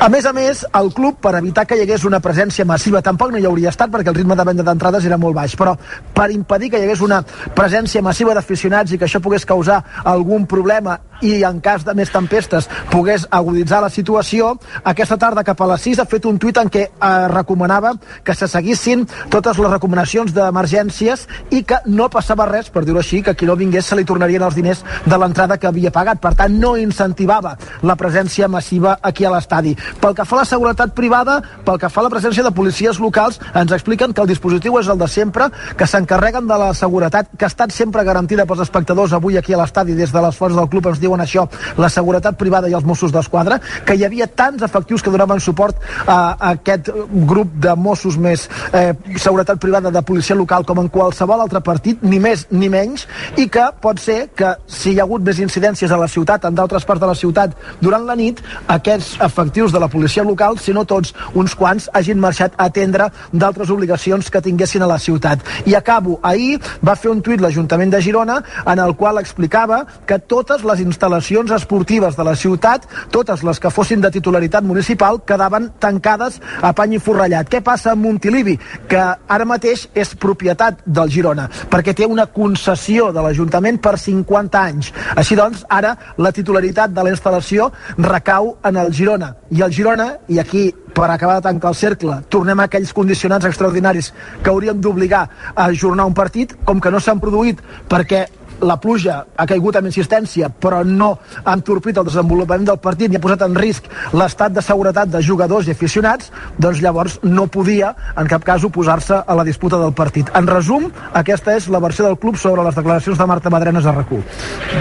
A més a més, el club, per evitar que hi hagués una presència massiva, tampoc no hi hauria estat perquè el ritme de venda d'entrades era molt baix, però per impedir que hi hagués una presència massiva d'aficionats i que això pogués causar algun problema i en cas de més tempestes pogués aguditzar la situació, aquesta tarda cap a les 6 ha fet un tuit en què eh, recomanava que se seguissin totes les recomanacions d'emergències i que no passava res, per dir-ho així, que qui no vingués se li tornarien els diners de l'entrada que havia pagat. Per tant, no incentivava la presència massiva aquí a l'estadi. Pel que fa a la seguretat privada, pel que fa a la presència de policies locals, ens expliquen que el dispositiu és el de sempre, que s'encarreguen de la seguretat, que ha estat sempre garantida pels espectadors avui aquí a l'estadi des de les fonts del club ens diuen això, la seguretat privada i els Mossos d'Esquadra, que hi havia tants efectius que donaven suport a, a aquest grup de Mossos més eh, seguretat privada de policia local com en qualsevol altre partit, ni més ni menys, i que pot ser que si hi ha hagut més incidències a la ciutat, en d'altres parts de la ciutat, durant la nit, aquests efectius de la policia local, si no tots, uns quants, hagin marxat a atendre d'altres obligacions que tinguessin a la ciutat. I acabo, ahir va fer un tuit l'Ajuntament de Girona en el qual explicava que totes les instal·lacions esportives de la ciutat, totes les que fossin de titularitat municipal, quedaven tancades a pany i forrellat. Què passa amb Montilivi? Que ara mateix és propietat del Girona, perquè té una concessió de l'Ajuntament per 50 anys. Així doncs, ara la titularitat de la instal·lació recau en el Girona. I el Girona, i aquí per acabar de tancar el cercle, tornem a aquells condicionants extraordinaris que hauríem d'obligar a ajornar un partit, com que no s'han produït perquè la pluja ha caigut amb insistència però no ha entorpit el desenvolupament del partit ni ha posat en risc l'estat de seguretat de jugadors i aficionats doncs llavors no podia en cap cas oposar-se a la disputa del partit. En resum, aquesta és la versió del club sobre les declaracions de Marta Madrenes a RAC1.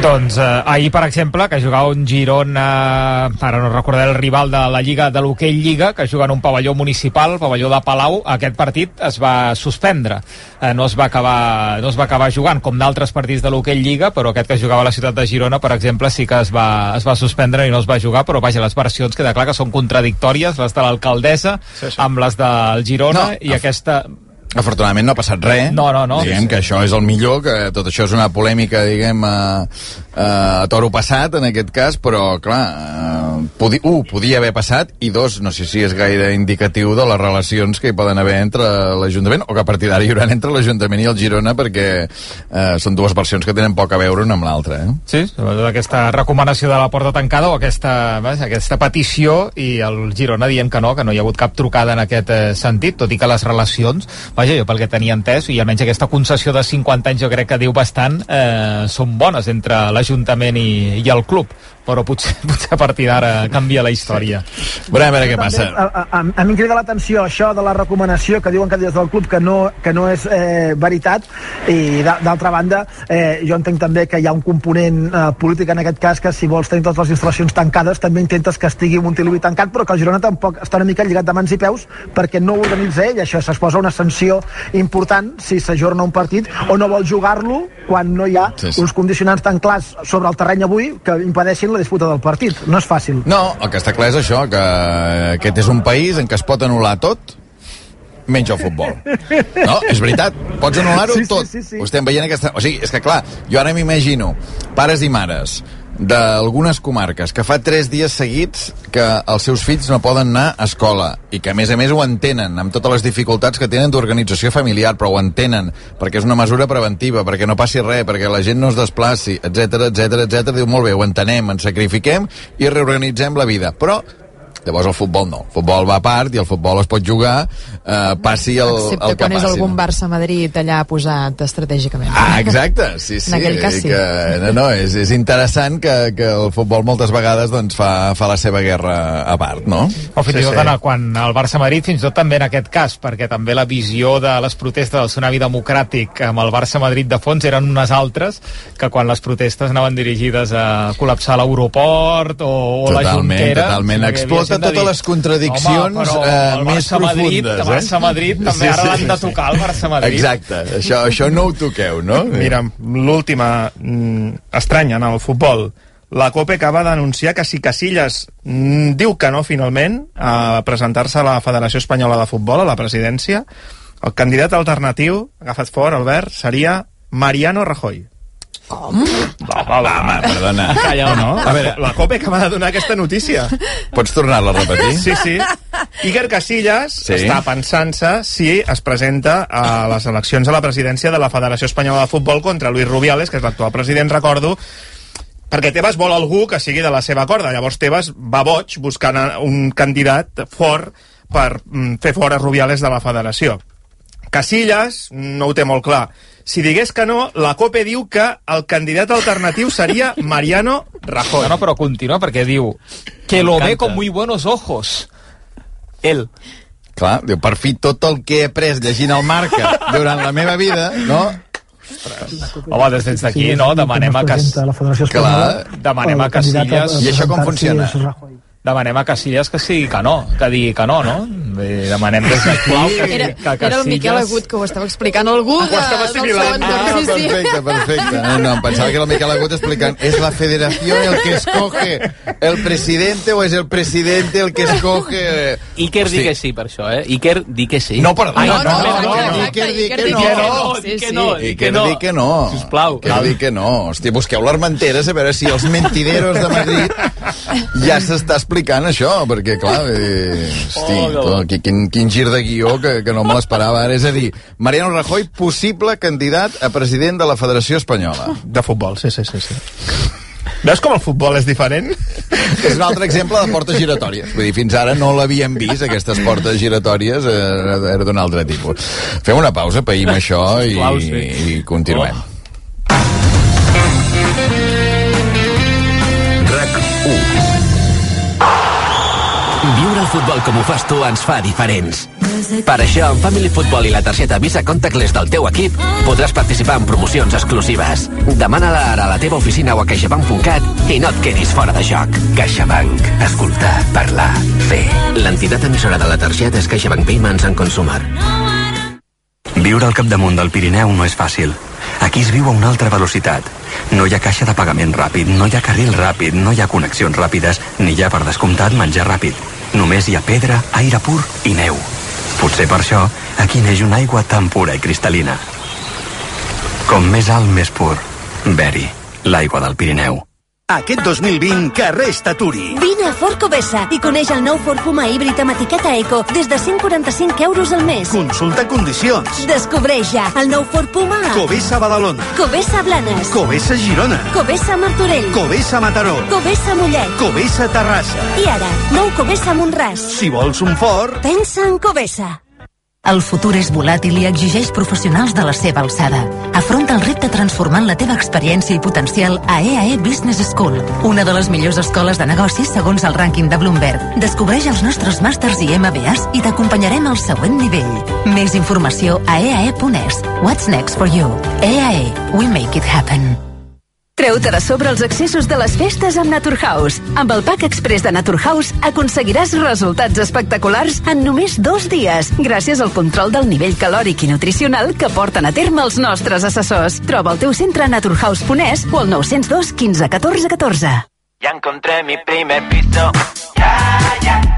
Doncs eh, ahir, per exemple, que jugava un Girona, ara no recordar el rival de la Lliga de l'Hockey Lliga, que juga en un pavelló municipal, pavelló de Palau, aquest partit es va suspendre. Eh, no, es va acabar, no es va acabar jugant, com d'altres partits de l'Hockey Lliga, però aquest que jugava a la ciutat de Girona, per exemple, sí que es va, es va suspendre i no es va jugar, però vaja, les versions queda clar que són contradictòries, les de l'alcaldessa sí, sí. amb les del Girona No, i aquesta... Afortunadament no ha passat res. No, no, no. Diguem Sí, sí. que això és el millor, que tot això és una polèmica, diguem, a, a toro passat, en aquest cas, però, clar, eh, podi, un, podia haver passat, i dos, no sé si és gaire indicatiu de les relacions que hi poden haver entre l'Ajuntament, o que a partir d'ara hi haurà entre l'Ajuntament i el Girona, perquè eh, són dues versions que tenen poc a veure una amb l'altra, eh? Sí, sobretot aquesta recomanació de la porta tancada o aquesta, vaja, aquesta petició i el Girona dient que no, que no hi ha hagut cap trucada en aquest eh, sentit, tot i que les relacions, vaja, jo pel que tenia entès, i almenys aquesta concessió de 50 anys jo crec que diu bastant, eh, són bones entre l'Ajuntament i, i el club, però potser, potser a partir d'ara canvia la història. Veurem a veure què També, a, a, a, a mi em crida l'atenció això de la recomanació que diuen que des del club que no, que no és eh, veritat i d'a- d'altra banda eh, jo entenc també que hi ha un component eh, polític en aquest cas que si vols tenir totes les instal·lacions tancades també intentes que estigui Montilivi tancat però que el Girona tampoc està una mica lligat de mans i peus perquè no ho organitza ell això s'exposa una sanció important si s'ajorna un partit o no vol jugar-lo quan no hi ha Sí, sí. uns condicionants tan clars sobre el terreny avui que impedeixin la disputa del partit no és fàcil No, el que està clar és això, que aquest és un país en què es pot anul·lar tot, menys el futbol. No, és veritat, pots anul·lar-ho Sí, sí, tot. sí, sí. Ho estem veient aquesta... O sigui, és que clar, jo ara m'imagino pares i mares d'algunes comarques que fa tres dies seguits que els seus fills no poden anar a escola i que a més a més ho entenen amb totes les dificultats que tenen d'organització familiar però ho entenen perquè és una mesura preventiva perquè no passi res, perquè la gent no es desplaci etc etc etc diu molt bé, ho entenem, ens sacrifiquem i reorganitzem la vida. Però Llavors el futbol no. El futbol va a part i el futbol es pot jugar, eh, passi el, Excepte el que quan és passi. algun Barça-Madrid allà posat estratègicament. Ah, exacte, sí, sí. En aquell cas sí. Que, no, no, és, és interessant que, que el futbol moltes vegades doncs, fa, fa la seva guerra a part, no? O fins i tot en el, quan el Barça-Madrid, fins i tot també en aquest cas, perquè també la visió de les protestes del tsunami democràtic amb el Barça-Madrid de fons eren unes altres que quan les protestes anaven dirigides a col·lapsar l'aeroport o, o la Totalment, Junquera... totalment. havia Explota de totes les contradiccions, Home, però eh, més Barça-Madrid, profundes, El eh? Barça-Madrid també Sí, ara sí, l'han de sí. tocar, el Barça-Madrid. Exacte, això, això no ho toqueu, no? Mira, l'última mm, estranya en el futbol, la COPE acaba d'anunciar que si Casillas mm, diu que no finalment a presentar-se a la Federació Espanyola de Futbol, a la presidència, el candidat alternatiu, agafat fort, Albert, seria Mariano Rajoy. Com? Va, va, va, Home, perdona. Calla, no? A veure, La COPE acaba de donar aquesta notícia. pots tornar-la a repetir? Sí, sí. Iker Casillas Sí. sí. està pensant-se si es presenta a les eleccions a la presidència de la Federació Espanyola de Futbol contra Luis Rubiales, que és l'actual president, recordo, perquè Tebas vol algú que sigui de la seva corda. Llavors Tebas va boig buscant un candidat fort per mm, fer fora Rubiales de la federació. Casillas no ho té molt clar. Si digués que no, la COPE diu que el candidat alternatiu seria Mariano Rajoy. No, no, però continua perquè diu que lo ve con muy buenos ojos. Él. Clar, diu, per fi tot el que he après llegint el Marca durant la meva vida, no? Home, des des d'aquí, no, demanem a Cas... Clar. Demanem a Casillas... I això com funciona? Demanem a Casillas que sigui que no, que digui que no, no? Demanem des d'aquí que, Era, que era el Miquel Agut que ho estava explicant algú de, estava del seu assimilant. Ah, sí, sí. perfecte, perfecte. No, no, em pensava que era el Miquel Agut explicant és la federación el que escoge el presidente o és el presidente el que escoge... Iker Hosti. di que sí per això, eh? Iker di que sí. No, perdona, Ai, no, no, no, no, exacte, Iker di Iker que di no. que no. Sí, Sí, que no, I di que que no. no. Sisplau. Que dir que no. Hòstia, busqueu l'Armenteres a veure si els mentideros de Madrid ja s'està explicant això, perquè, clar, eh, hosti, Oh, no. tot, quin, quin gir de guió que, que no me l'esperava ara. És a dir, Mariano Rajoy, possible candidat a president de la Federació Espanyola. De futbol, sí, sí, sí. sí. Veus com el futbol és diferent? És un altre exemple de portes giratòries. Vull dir, fins ara no l'havíem vist, aquestes portes giratòries, eh, era d'un altre tipus. Fem una pausa, païm això i, Sisplau, sí. i continuem. RAC 1 Viure el futbol com ho fas tu ens fa diferents. Per això, amb Family Football i la targeta Visa Contactless del teu equip, podràs participar en promocions exclusives. Demana-la ara a la teva oficina o a caixabank.cat i no et quedis fora de joc. CaixaBank. Escoltar, parlar, fer. L'entitat emissora de la targeta és CaixaBank Payments en Consumer. Viure al capdamunt del Pirineu no és fàcil. Aquí es viu a una altra velocitat. No hi ha caixa de pagament ràpid, no hi ha carril ràpid, no hi ha connexions ràpides, ni hi ha per descomptat menjar ràpid. Només hi ha pedra, aire pur i neu. Potser per això aquí neix una aigua tan pura i cristal·lina. Com més alt, més pur. Beri, l'aigua del Pirineu. Aquest 2020, carrers Taturi. Vine a Ford Covesa i coneix el nou Ford Puma híbrid amb etiqueta Eco des de 145 euros al mes. Consulta condicions. Descobreix ja el nou Ford Puma Covesa Badalona. Covesa Blanes, Covesa Girona. Covesa Martorell, Covesa Mataró. Covesa Mollet Covesa Terrassa. i ara, nou Covesa Montràs. Si vols un Ford... Pensa en Covesa. El futur és volàtil i exigeix professionals de la seva alçada. Afronta el repte transformant la teva experiència i potencial a EAE Business School, una de les millors escoles de negocis segons el rànquing de Bloomberg. Descobreix els nostres màsters i MBAs i t'acompanyarem al següent nivell. Més informació a eae.es. What's next for you? EAE. We make it happen. Treu-te de sobre els excessos de les festes amb Naturhaus. Amb el pack express de Naturhaus aconseguiràs resultats espectaculars en només dos dies, gràcies al control del nivell calòric i nutricional que porten a terme els nostres assessors. Troba el teu centre a naturhaus.es o al 902 15 14 14. Ya encontré mi primer piso. Ya, ya,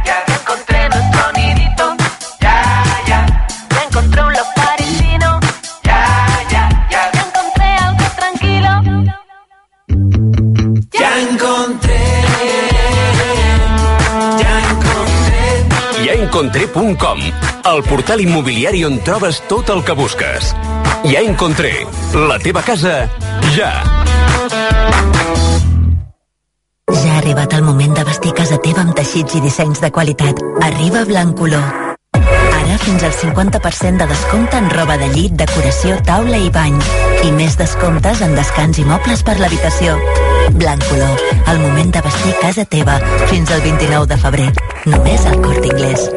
encontré. Yaencontré.com, el portal immobiliari on trobes tot el que busques. Ja encontré la teva casa ja. Ja ha arribat el moment de vestir casa teva amb teixits i dissenys de qualitat. Arriba Blancolor. Ara fins al 50% de descompte en roba de llit, decoració, taula i bany. I més descomptes en descans i mobles per l'habitació. Blancolor, el moment de vestir casa teva. Fins al 29 de febrer. Només al Corte Inglés.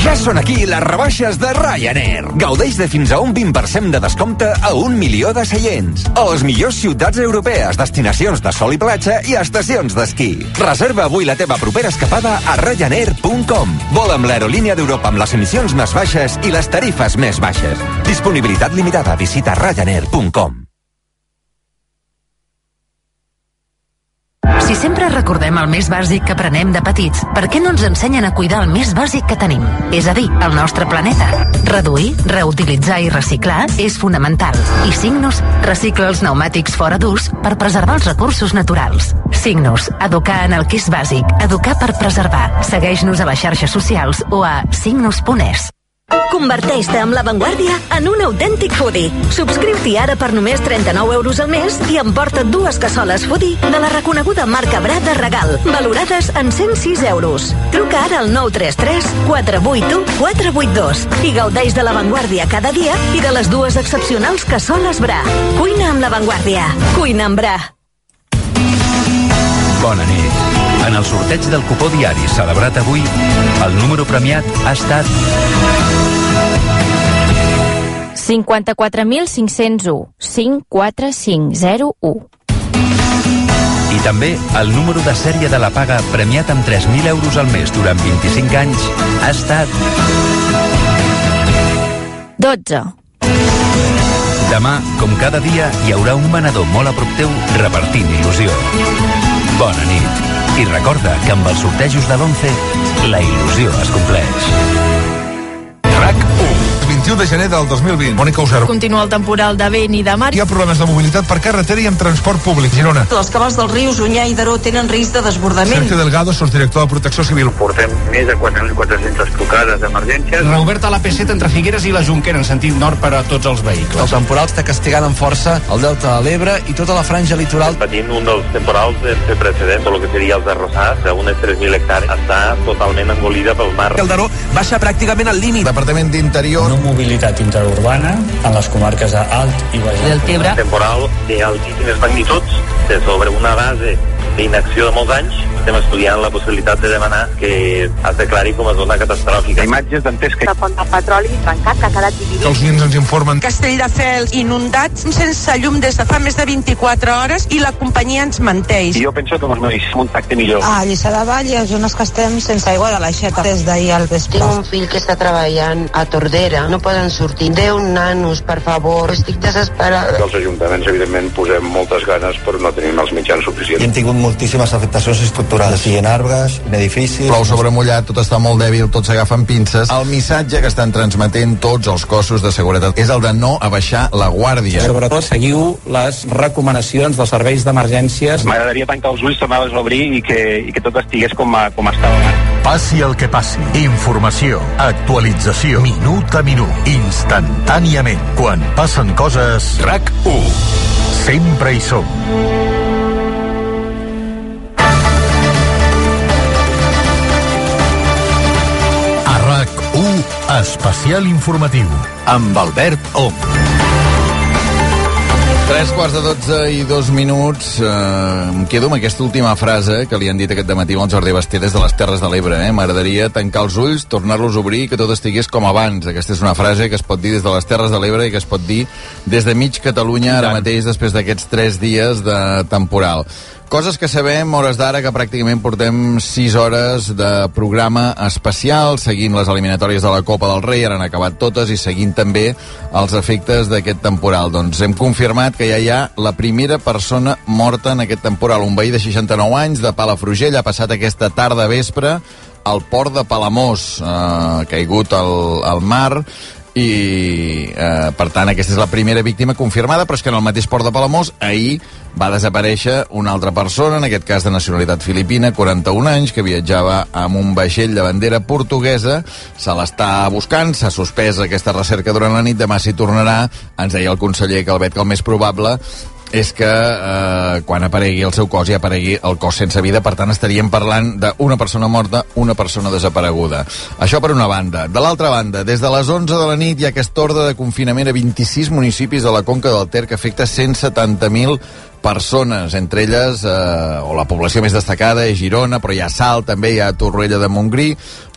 Ja són aquí les rebaixes de Ryanair. Gaudeix de fins a un 20% de descompte a un milió de seients. A les millors ciutats europees, destinacions de sol i platja i estacions d'esquí. Reserva avui la teva propera escapada a Ryanair.com. Vola amb l'aerolínia d'Europa amb les emissions més baixes i les tarifes més baixes. Disponibilitat limitada. Visita Ryanair.com. Si sempre recordem el més bàsic que aprenem de petits, per què no ens ensenyen a cuidar el més bàsic que tenim? És a dir, el nostre planeta. Reduir, reutilitzar i reciclar és fonamental. I Signus recicla els pneumàtics fora d'ús per preservar els recursos naturals. Signus, educar en el que és bàsic, educar per preservar. Segueix-nos a les xarxes socials o a signus.es. Converteix-te amb l'avantguàrdia en un autèntic foodie. Subscriu-t'hi ara per només 39 euros al mes i emporta't dues cassoles foodie de la reconeguda marca Bra de regal, valorades en 106 euros. Truca ara al 933 481 482 i gaudeix de l'avantguàrdia cada dia i de les dues excepcionals cassoles Bra. Cuina amb l'avantguàrdia. Cuina amb Bra. Bona nit. En el sorteig del cupó diari celebrat avui, el número premiat ha estat 54.501 54501 i també el número de sèrie de la paga premiat amb 3.000 euros al mes durant 25 anys ha estat 12. Demà, com cada dia, hi haurà un venedor molt a prop teu repartint il·lusió. Bona nit. I recorda que amb els sortejos de l'11, la il·lusió es compleix. RAC 1. 21 de gener del 2020. Mònica Usero. Continua el temporal de vent i de mar. Hi ha problemes de mobilitat per carretera i amb transport públic. Girona. Les cabals dels rius Unyà i Daró tenen risc de desbordament. Sergio Delgado, sotsdirector de Protecció Civil. Portem més de 4.400 trucades d'emergències. Reoberta la P7 entre Figueres i la Jonquera en sentit nord per a tots els vehicles. El temporal està castigant amb força el delta de l'Ebre i tota la franja litoral. Patint un dels temporals sense precedents, el que seria els arrossars, d'unes 3.000 hectàrees, està totalment engolida pel mar. El Daró baixa pràcticament al límit. Departament d'Interior. No mobilitat interurbana en les comarques d'Alt i Baix Deltebre. Temporal d'altíssimes magnituds, sobre una base d'inacció de molts anys, estem estudiant la possibilitat de demanar que es declari com a zona catastròfica. Imatges d'entès que... La font de petroli trencat, que ha quedat Que dividit. els nens ens informen. Castelldefels inundats sense llum des de fa més de 24 hores i la companyia ens menteix. Jo penso que ens mereixem un tacte millor. A Lliçà de Vall hi ha zones que estem sense aigua de l'aixeta des d'ahir al vespre. Tinc un fill que està treballant a Tordera. No poden sortir. Déu, nanos, per favor. Estic desesperada. Els ajuntaments, evidentment, posem moltes ganes, però no tenim els mitjans suficients. Hem tingut moltíssimes afectacions estructurals, sigui en arbres, en edificis... Plou sobre mullat, tot està molt dèbil, tot s'agafen pinces. El missatge que estan transmetent tots els cossos de seguretat és el de no abaixar la guàrdia. Sobretot seguiu les recomanacions dels serveis d'emergències. M'agradaria tancar els ulls, tornar-los a obrir i que, i que tot estigués com, a, com estava. Passi el que passi. Informació, actualització, minut a minut, instantàniament. Quan passen coses... RAC 1. Sempre hi som. Especial informatiu, amb Albert Ong. Tres quarts de dotze i dos minuts. Eh, em quedo amb aquesta última frase que li han dit aquest dematí al Jordi Basté des de les Terres de l'Ebre. Eh? M'agradaria tancar els ulls, tornar-los a obrir i que tot estigués com abans. Aquesta és una frase que es pot dir des de les Terres de l'Ebre i que es pot dir des de mig Catalunya ara mateix després d'aquests tres dies de temporal. Coses que sabem, hores d'ara, que pràcticament portem 6 hores de programa especial, seguint les eliminatòries de la Copa del Rei, ara han acabat totes, i seguint també els efectes d'aquest temporal. Doncs hem confirmat que ja hi ha la primera persona morta en aquest temporal. Un veí de 69 anys, de Palafrugell, ha passat aquesta tarda vespre al port de Palamós, eh, caigut al, al mar, i eh, per tant aquesta és la primera víctima confirmada però és que en el mateix port de Palamós ahir va desaparèixer una altra persona en aquest cas de nacionalitat filipina 41 anys que viatjava amb un vaixell de bandera portuguesa. Se l'està buscant, s'ha suspès aquesta recerca durant la nit, demà s'hi tornarà. Ens deia el conseller Calvet que el més probable és que eh, quan aparegui el seu cos ja aparegui el cos sense vida, per tant estaríem parlant d'una persona morta, una persona desapareguda. Això per una banda. De l'altra banda, des de les 11 de la nit hi ha aquest ordre de confinament a 26 municipis de la Conca del Ter que afecta 170.000 persones, entre elles, eh, o la població més destacada és Girona, però hi ha Salt, també hi ha Torroella de Montgrí,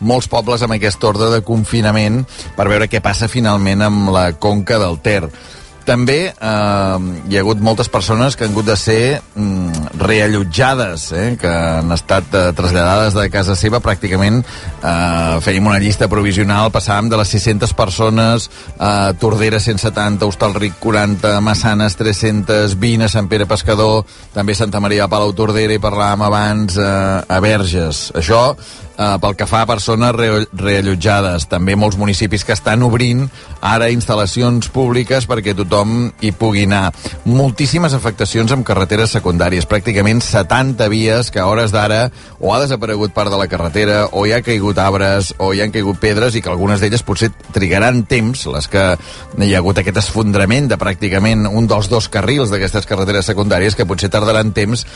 molts pobles amb aquest ordre de confinament per veure què passa finalment amb la Conca del Ter. També eh, hi ha hagut moltes persones que han hagut de ser mm, reallotjades, eh, que han estat eh, traslladades de casa seva pràcticament, eh, fèiem una llista provisional, passàvem de les 600 persones a Tordera 170, Hostalric 40, Massanes 320, a Sant Pere Pescador, també Santa Maria de Palau Tordera i parlàvem abans eh, a Verges. Això eh, pel que fa a persones re reallotjades. També molts municipis que estan obrint ara instal·lacions públiques perquè tothom hi pugui anar. Moltíssimes afectacions amb carreteres secundàries, pràcticament 70 vies que a hores d'ara o ha desaparegut part de la carretera, o hi ha caigut arbres, o hi han caigut pedres, i que algunes d'elles potser trigaran temps, les que hi ha hagut aquest esfondrament de pràcticament un dels dos carrils d'aquestes carreteres secundàries, que potser tardaran temps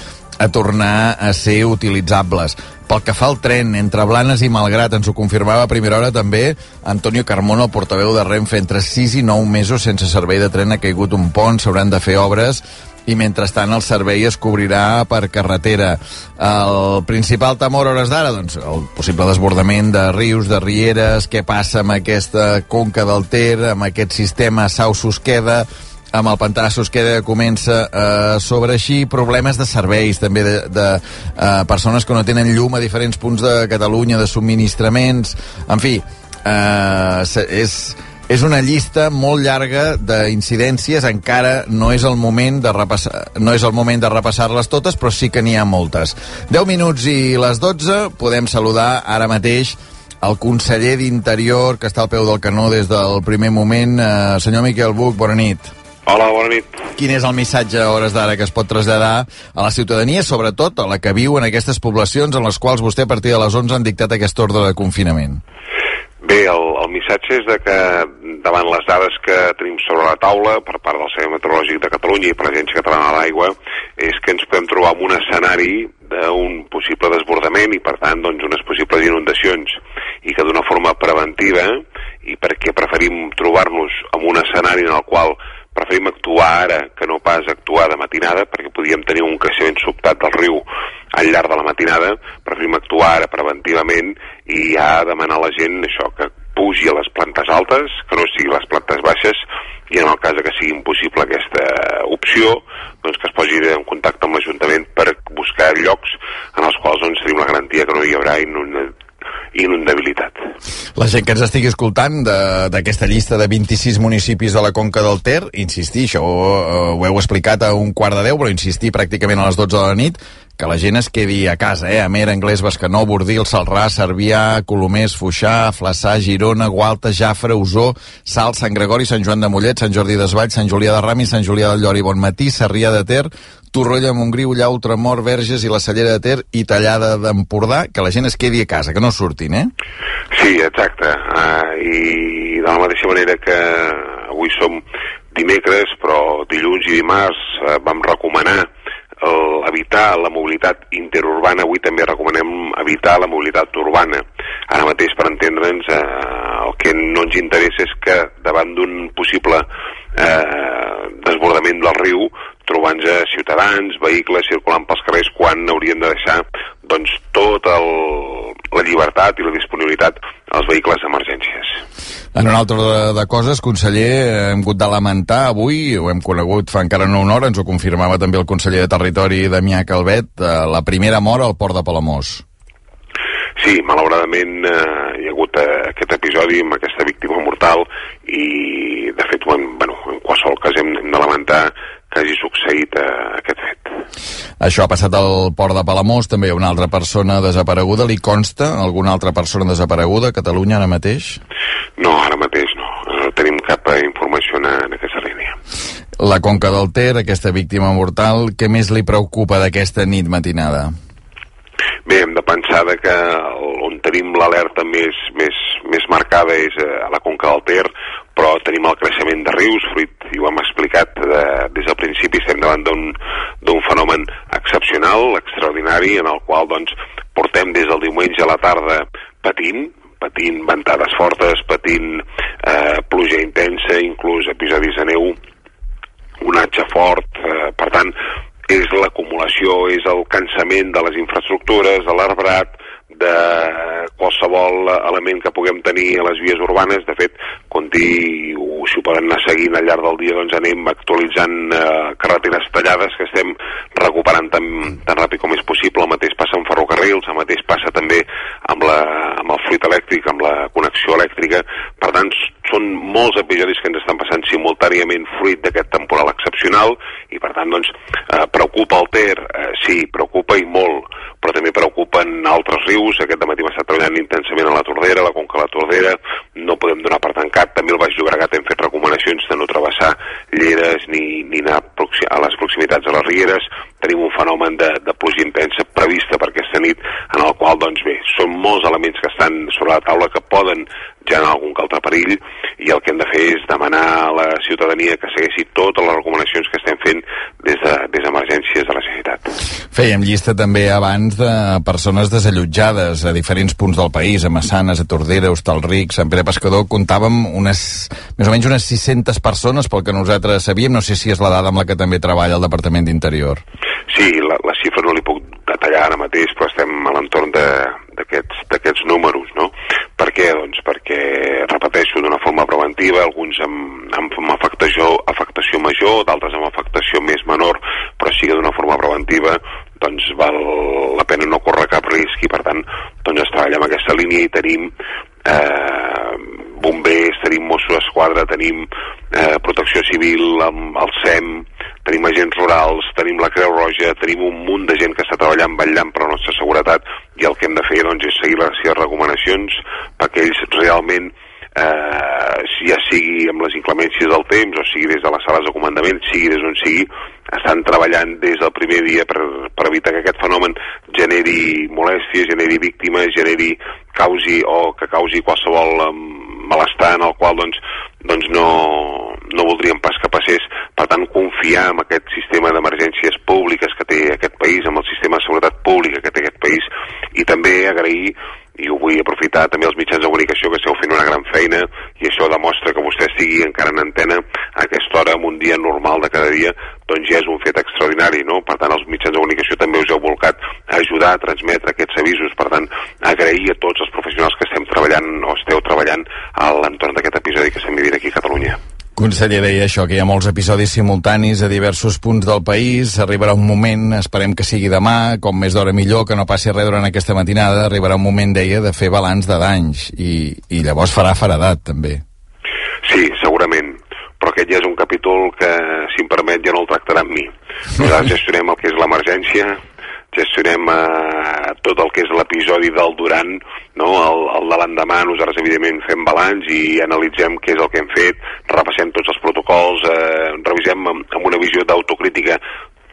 a tornar a ser utilitzables. Pel que fa al tren, entre Blanes i Malgrat, ens ho confirmava a primera hora també Antonio Carmona, el portaveu de Renfe, entre 6 i 9 mesos sense servei de tren ha caigut un pont, s'hauran de fer obres i mentrestant el servei es cobrirà per carretera. El principal temor a hores d'ara, doncs, el possible desbordament de rius, de rieres, què passa amb aquesta conca del Ter, amb aquest sistema Sau-Susqueda, amb el Susqueda que comença eh, sobre així, problemes de serveis també de, de eh, persones que no tenen llum a diferents punts de Catalunya, de subministraments, en fi, eh, és, és una llista molt llarga d'incidències, encara no és el moment de repassar, no és el moment de repassar-les totes, però sí que n'hi ha moltes. 10 minuts i les 12, podem saludar ara mateix el conseller d'Interior, que està al peu del canó des del primer moment, eh, senyor Miquel Buch, bona nit. Hola, bona nit. Quin és el missatge a hores d'ara que es pot traslladar a la ciutadania, sobretot a la que viu en aquestes poblacions en les quals vostè a partir de les 11 han dictat aquest ordre de confinament? Bé, el, el missatge és de que davant les dades que tenim sobre la taula per part del Servei Meteorològic de Catalunya i per l'Agència Catalana de l'Aigua és que ens podem trobar en un escenari d'un possible desbordament i per tant doncs, unes possibles inundacions i que d'una forma preventiva i perquè preferim trobar-nos en un escenari en el qual preferim actuar ara que no pas actuar de matinada, perquè podíem tenir un creixement sobtat del riu al llarg de la matinada, preferim actuar ara preventivament i ja demanar a la gent això, que pugi a les plantes altes, que no sigui les plantes baixes, i en el cas que sigui impossible aquesta opció, doncs que es posi en contacte amb l'Ajuntament per buscar llocs en els quals doncs, tenim la garantia que no hi haurà inundabilitat. La gent que ens estigui escoltant d'aquesta llista de 26 municipis de la Conca del Ter, insistir, això uh, ho heu explicat a un quart de deu, però insistir pràcticament a les 12 de la nit, que la gent es quedi a casa, eh? Amer, Anglès, Bescanó, Bordil, Salrà, Cervià, Colomers, Fuixà, Flaçà, Girona, Gualta, Jafre, Osó, Salt, Sant Gregori, Sant Joan de Mollet, Sant Jordi d'Esvall, Sant Julià de Rami, Sant Julià del Llori, Bonmatí, Sarrià de Ter, Torroella, Montgrí, Ullà, Ultramort, Verges i la Cellera de Ter i Tallada d'Empordà, que la gent es quedi a casa, que no surtin, eh? Sí, exacte. Uh, I de la mateixa manera que avui som dimecres, però dilluns i dimarts uh, vam recomanar el, evitar la mobilitat interurbana, avui també recomanem evitar la mobilitat urbana. Ara mateix, per entendre'ns, eh, el que no ens interessa és que davant d'un possible eh, desbordament del riu trobant-se ciutadans, vehicles circulant pels carrers quan haurien de deixar doncs, tota la llibertat i la disponibilitat als vehicles d'emergències. En un altre de, de coses, conseller, hem hagut de lamentar avui, ho hem conegut fa encara no una hora, ens ho confirmava també el conseller de Territori, Damià Calvet, eh, la primera mort al port de Palamós. Sí, malauradament eh, hi ha hagut eh, aquest episodi amb aquesta víctima mortal i, de fet, en, bueno, en qualsevol cas hem, hem de lamentar que hagi succeït eh, aquest fet. Això ha passat al port de Palamós, també hi ha una altra persona desapareguda. Li consta alguna altra persona desapareguda a Catalunya ara mateix? No, ara mateix no. No tenim cap eh, informació en, en aquesta línia. La Conca del Ter, aquesta víctima mortal, què més li preocupa d'aquesta nit matinada? Bé, hem de pensar de que on tenim l'alerta més, més, més marcada és eh, a la Conca del Ter, però tenim el creixement de rius, fruit, i ho hem explicat de, des del principi, estem davant d'un fenomen excepcional, extraordinari, en el qual doncs, portem des del diumenge a la tarda patint, patint ventades fortes, patint eh, pluja intensa, inclús episodis de neu, onatge fort, eh, per tant, és l'acumulació, és el cansament de les infraestructures, de l'arbrat, de qualsevol element que puguem tenir a les vies urbanes. De fet, Conti ho si ho poden anar seguint al llarg del dia, doncs anem actualitzant eh, carreteres tallades que estem recuperant tan, tan ràpid com és possible. El mateix passa amb ferrocarrils, el mateix passa també amb, la, amb el fluid elèctric, amb la connexió elèctrica. Per tant, són molts episodis que ens estan passant simultàniament fruit d'aquest temporal excepcional i, per tant, doncs, eh, preocupa el Ter? Eh, sí, preocupa i molt, però també preocupen altres rius. Aquest matí hem estat treballant intensament a la Tordera, a la Conca de la Tordera, no podem donar per tancat. També al Baix Llobregat hem fet recomanacions de no travessar lleres ni, ni anar a les proximitats de les rieres. Tenim un fenomen de, de pluja intensa prevista per aquesta nit, en el qual, doncs bé, són molts elements que estan sobre la taula que poden generar algun que altre perill i el que hem de fer és demanar a la ciutadania que segueixi totes les recomanacions que estem fent des de, des d'emergències de la Generalitat. Fèiem llista també abans de persones desallotjades a diferents punts del país, a Massanes, a Tordera, a Hostalric, Sant Pere Pescador, comptàvem unes, més o menys unes 600 persones pel que nosaltres sabíem, no sé si és la dada amb la que també treballa el Departament d'Interior. Sí, la, la xifra no li puc detallar ara mateix, però estem a l'entorn d'aquests números, no? Per què? Doncs perquè, repeteixo, d'una forma preventiva, alguns amb, amb, amb afectació, afectació major, d'altres amb afectació més menor, però sí d'una forma preventiva doncs val la pena no córrer cap risc i per tant doncs es treballa en aquesta línia i tenim eh, bombers, tenim Mossos d'Esquadra, tenim eh, protecció civil, amb el SEM, tenim agents rurals, tenim la Creu Roja, tenim un munt de gent que està treballant, vetllant per la nostra seguretat i el que hem de fer doncs, és seguir les seves recomanacions perquè ells realment eh, ja sigui amb les inclemències del temps o sigui des de les sales de comandament, sigui des d'on sigui, estan treballant des del primer dia per, per evitar que aquest fenomen generi molèsties, generi víctimes, generi causi o que causi qualsevol um, malestar en el qual doncs, doncs no, no voldríem pas que passés. Per tant, confiar en aquest sistema d'emergències públiques que té aquest país, amb el sistema de seguretat pública que té aquest país, i també agrair i ho vull aprofitar també els mitjans de comunicació que esteu fent una gran feina i això demostra que vostè estigui encara en antena a aquesta hora en un dia normal de cada dia doncs ja és un fet extraordinari no? per tant els mitjans de comunicació també us heu volcat a ajudar a transmetre aquests avisos per tant agrair a tots els professionals que estem treballant o esteu treballant a l'entorn d'aquest episodi que estem vivint aquí a Catalunya Conseller deia això, que hi ha molts episodis simultanis a diversos punts del país. Arribarà un moment, esperem que sigui demà, com més d'hora millor, que no passi res durant aquesta matinada. Arribarà un moment, deia, de fer balanç de danys. I, i llavors farà faradat, també. Sí, segurament, però aquest ja és un capítol que, si em permet, ja no el tractarà amb mi. Nosaltres gestionem el que és l'emergència, gestionem eh, tot el que és l'episodi del durant, no? el, el de l'endemà, nosaltres evidentment fem balanç i analitzem què és el que hem fet, repassem tots els protocols, eh, revisem amb, amb una visió d'autocrítica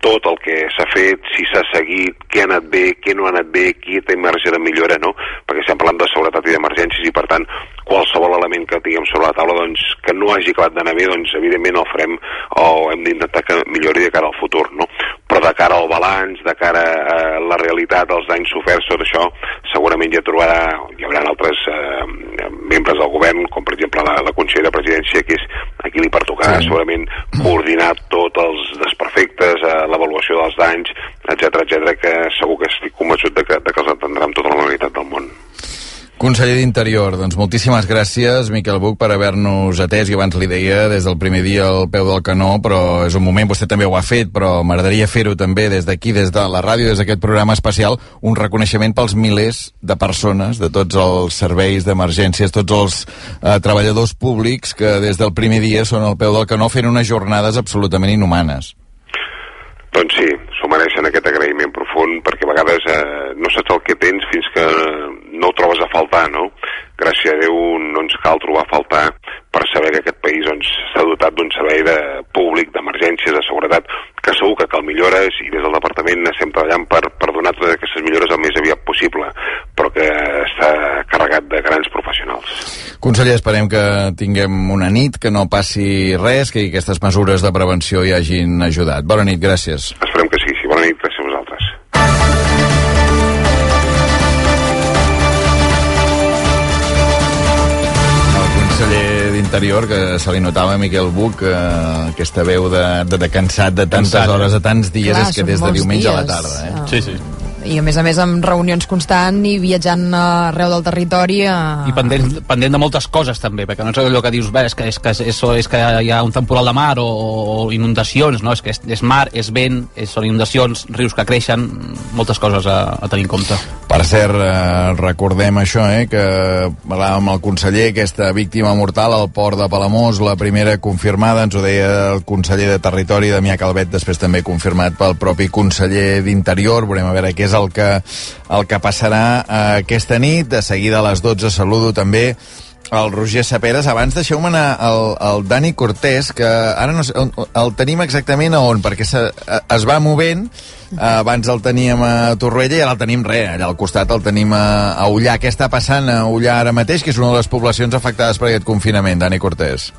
tot el que s'ha fet, si s'ha seguit, què ha anat bé, què no ha anat bé, qui té marge de millora, no? Perquè estem parlant de seguretat i d'emergències i, per tant, qualsevol element que tinguem sobre la taula doncs, que no hagi acabat d'anar bé, doncs, evidentment el farem o hem d'intentar que millori de cara al futur, no? Però de cara al balanç, de cara a la realitat, als danys soferts, tot això, segurament ja trobarà, hi haurà altres eh, membres del govern, com per exemple la, la consellera de presidència, que és a qui li pertocarà sí. segurament coordinar tots els desperfectes, eh, l'avaluació dels danys, etc etc que segur que estic convençut de que, de que els entendrà amb tota la normalitat del món. Conseller d'Interior, doncs moltíssimes gràcies, Miquel Buch, per haver-nos atès, i abans li deia, des del primer dia al peu del canó, però és un moment, vostè també ho ha fet, però m'agradaria fer-ho també des d'aquí, des de la ràdio, des d'aquest programa especial, un reconeixement pels milers de persones, de tots els serveis d'emergències, tots els eh, treballadors públics que des del primer dia són al peu del canó fent unes jornades absolutament inhumanes. Doncs sí, s'ho mereixen aquest profund perquè a vegades eh, no saps el que tens fins que no ho trobes a faltar, no? Gràcies a Déu no ens cal trobar a faltar per saber que aquest país doncs, s'ha dotat d'un servei de públic, d'emergències, de seguretat, que segur que cal millores i des del departament estem treballant per, per donar totes aquestes millores el més aviat possible, però que està carregat de grans professionals. Conseller, esperem que tinguem una nit, que no passi res, que aquestes mesures de prevenció hi hagin ajudat. Bona nit, gràcies. Esperem que sigui així. Bona nit, gràcies d'Interior, que se li notava a Miquel Buch, eh, aquesta veu de, de, de cansat de tantes Cansat, hores, de tants dies, Clar, és que des de diumenge a la dies. tarda. Eh? Ah. Sí, sí. I a més a més amb reunions constant i viatjant arreu del territori a... i pendent, pendent de moltes coses també perquè no és allò que dius, bé, és que, és que, és, és que hi ha un temporal de mar o, o inundacions no? és que és, és mar, és vent és, són inundacions, rius que creixen moltes coses a, a tenir en compte Per cert, eh, recordem això, eh, que parlàvem amb el conseller, aquesta víctima mortal al port de Palamós, la primera confirmada, ens ho deia el conseller de Territori, Damià Calvet, després també confirmat pel propi conseller d'Interior. Veurem a veure què és el que, el que passarà eh, aquesta nit. De seguida a les 12 saludo també el Roger Saperes. Abans deixeu-me anar al, al Dani Cortés, que ara no sé, on, el tenim exactament a on, perquè se, es va movent, abans el teníem a Torroella i ara el tenim res, allà al costat el tenim a, a Ullà. Què està passant a Ullà ara mateix, que és una de les poblacions afectades per aquest confinament, Dani Cortés?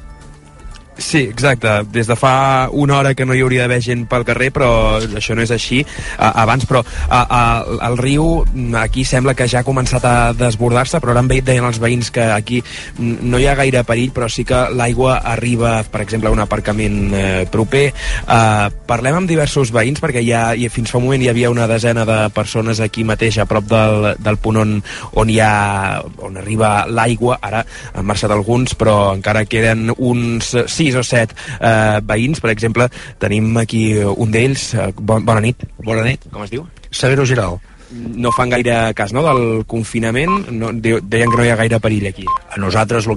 Sí, exacte. Des de fa una hora que no hi hauria d'haver gent pel carrer, però això no és així uh, abans, però uh, uh, el riu aquí sembla que ja ha començat a desbordar-se, però ara em deien els veïns que aquí no hi ha gaire perill, però sí que l'aigua arriba, per exemple, a un aparcament uh, proper. Uh, parlem amb diversos veïns, perquè ja, i fins fa un moment hi havia una desena de persones aquí mateix, a prop del, del punt on, on hi ha on arriba l'aigua, ara han marxat alguns, però encara queden uns 6 o 7 eh, veïns, per exemple, tenim aquí un d'ells. Eh, bon, bona nit. Bona nit. Com es diu? Severo Giral. No fan gaire cas, no?, del confinament. No, deien que no hi ha gaire perill aquí. A nosaltres el que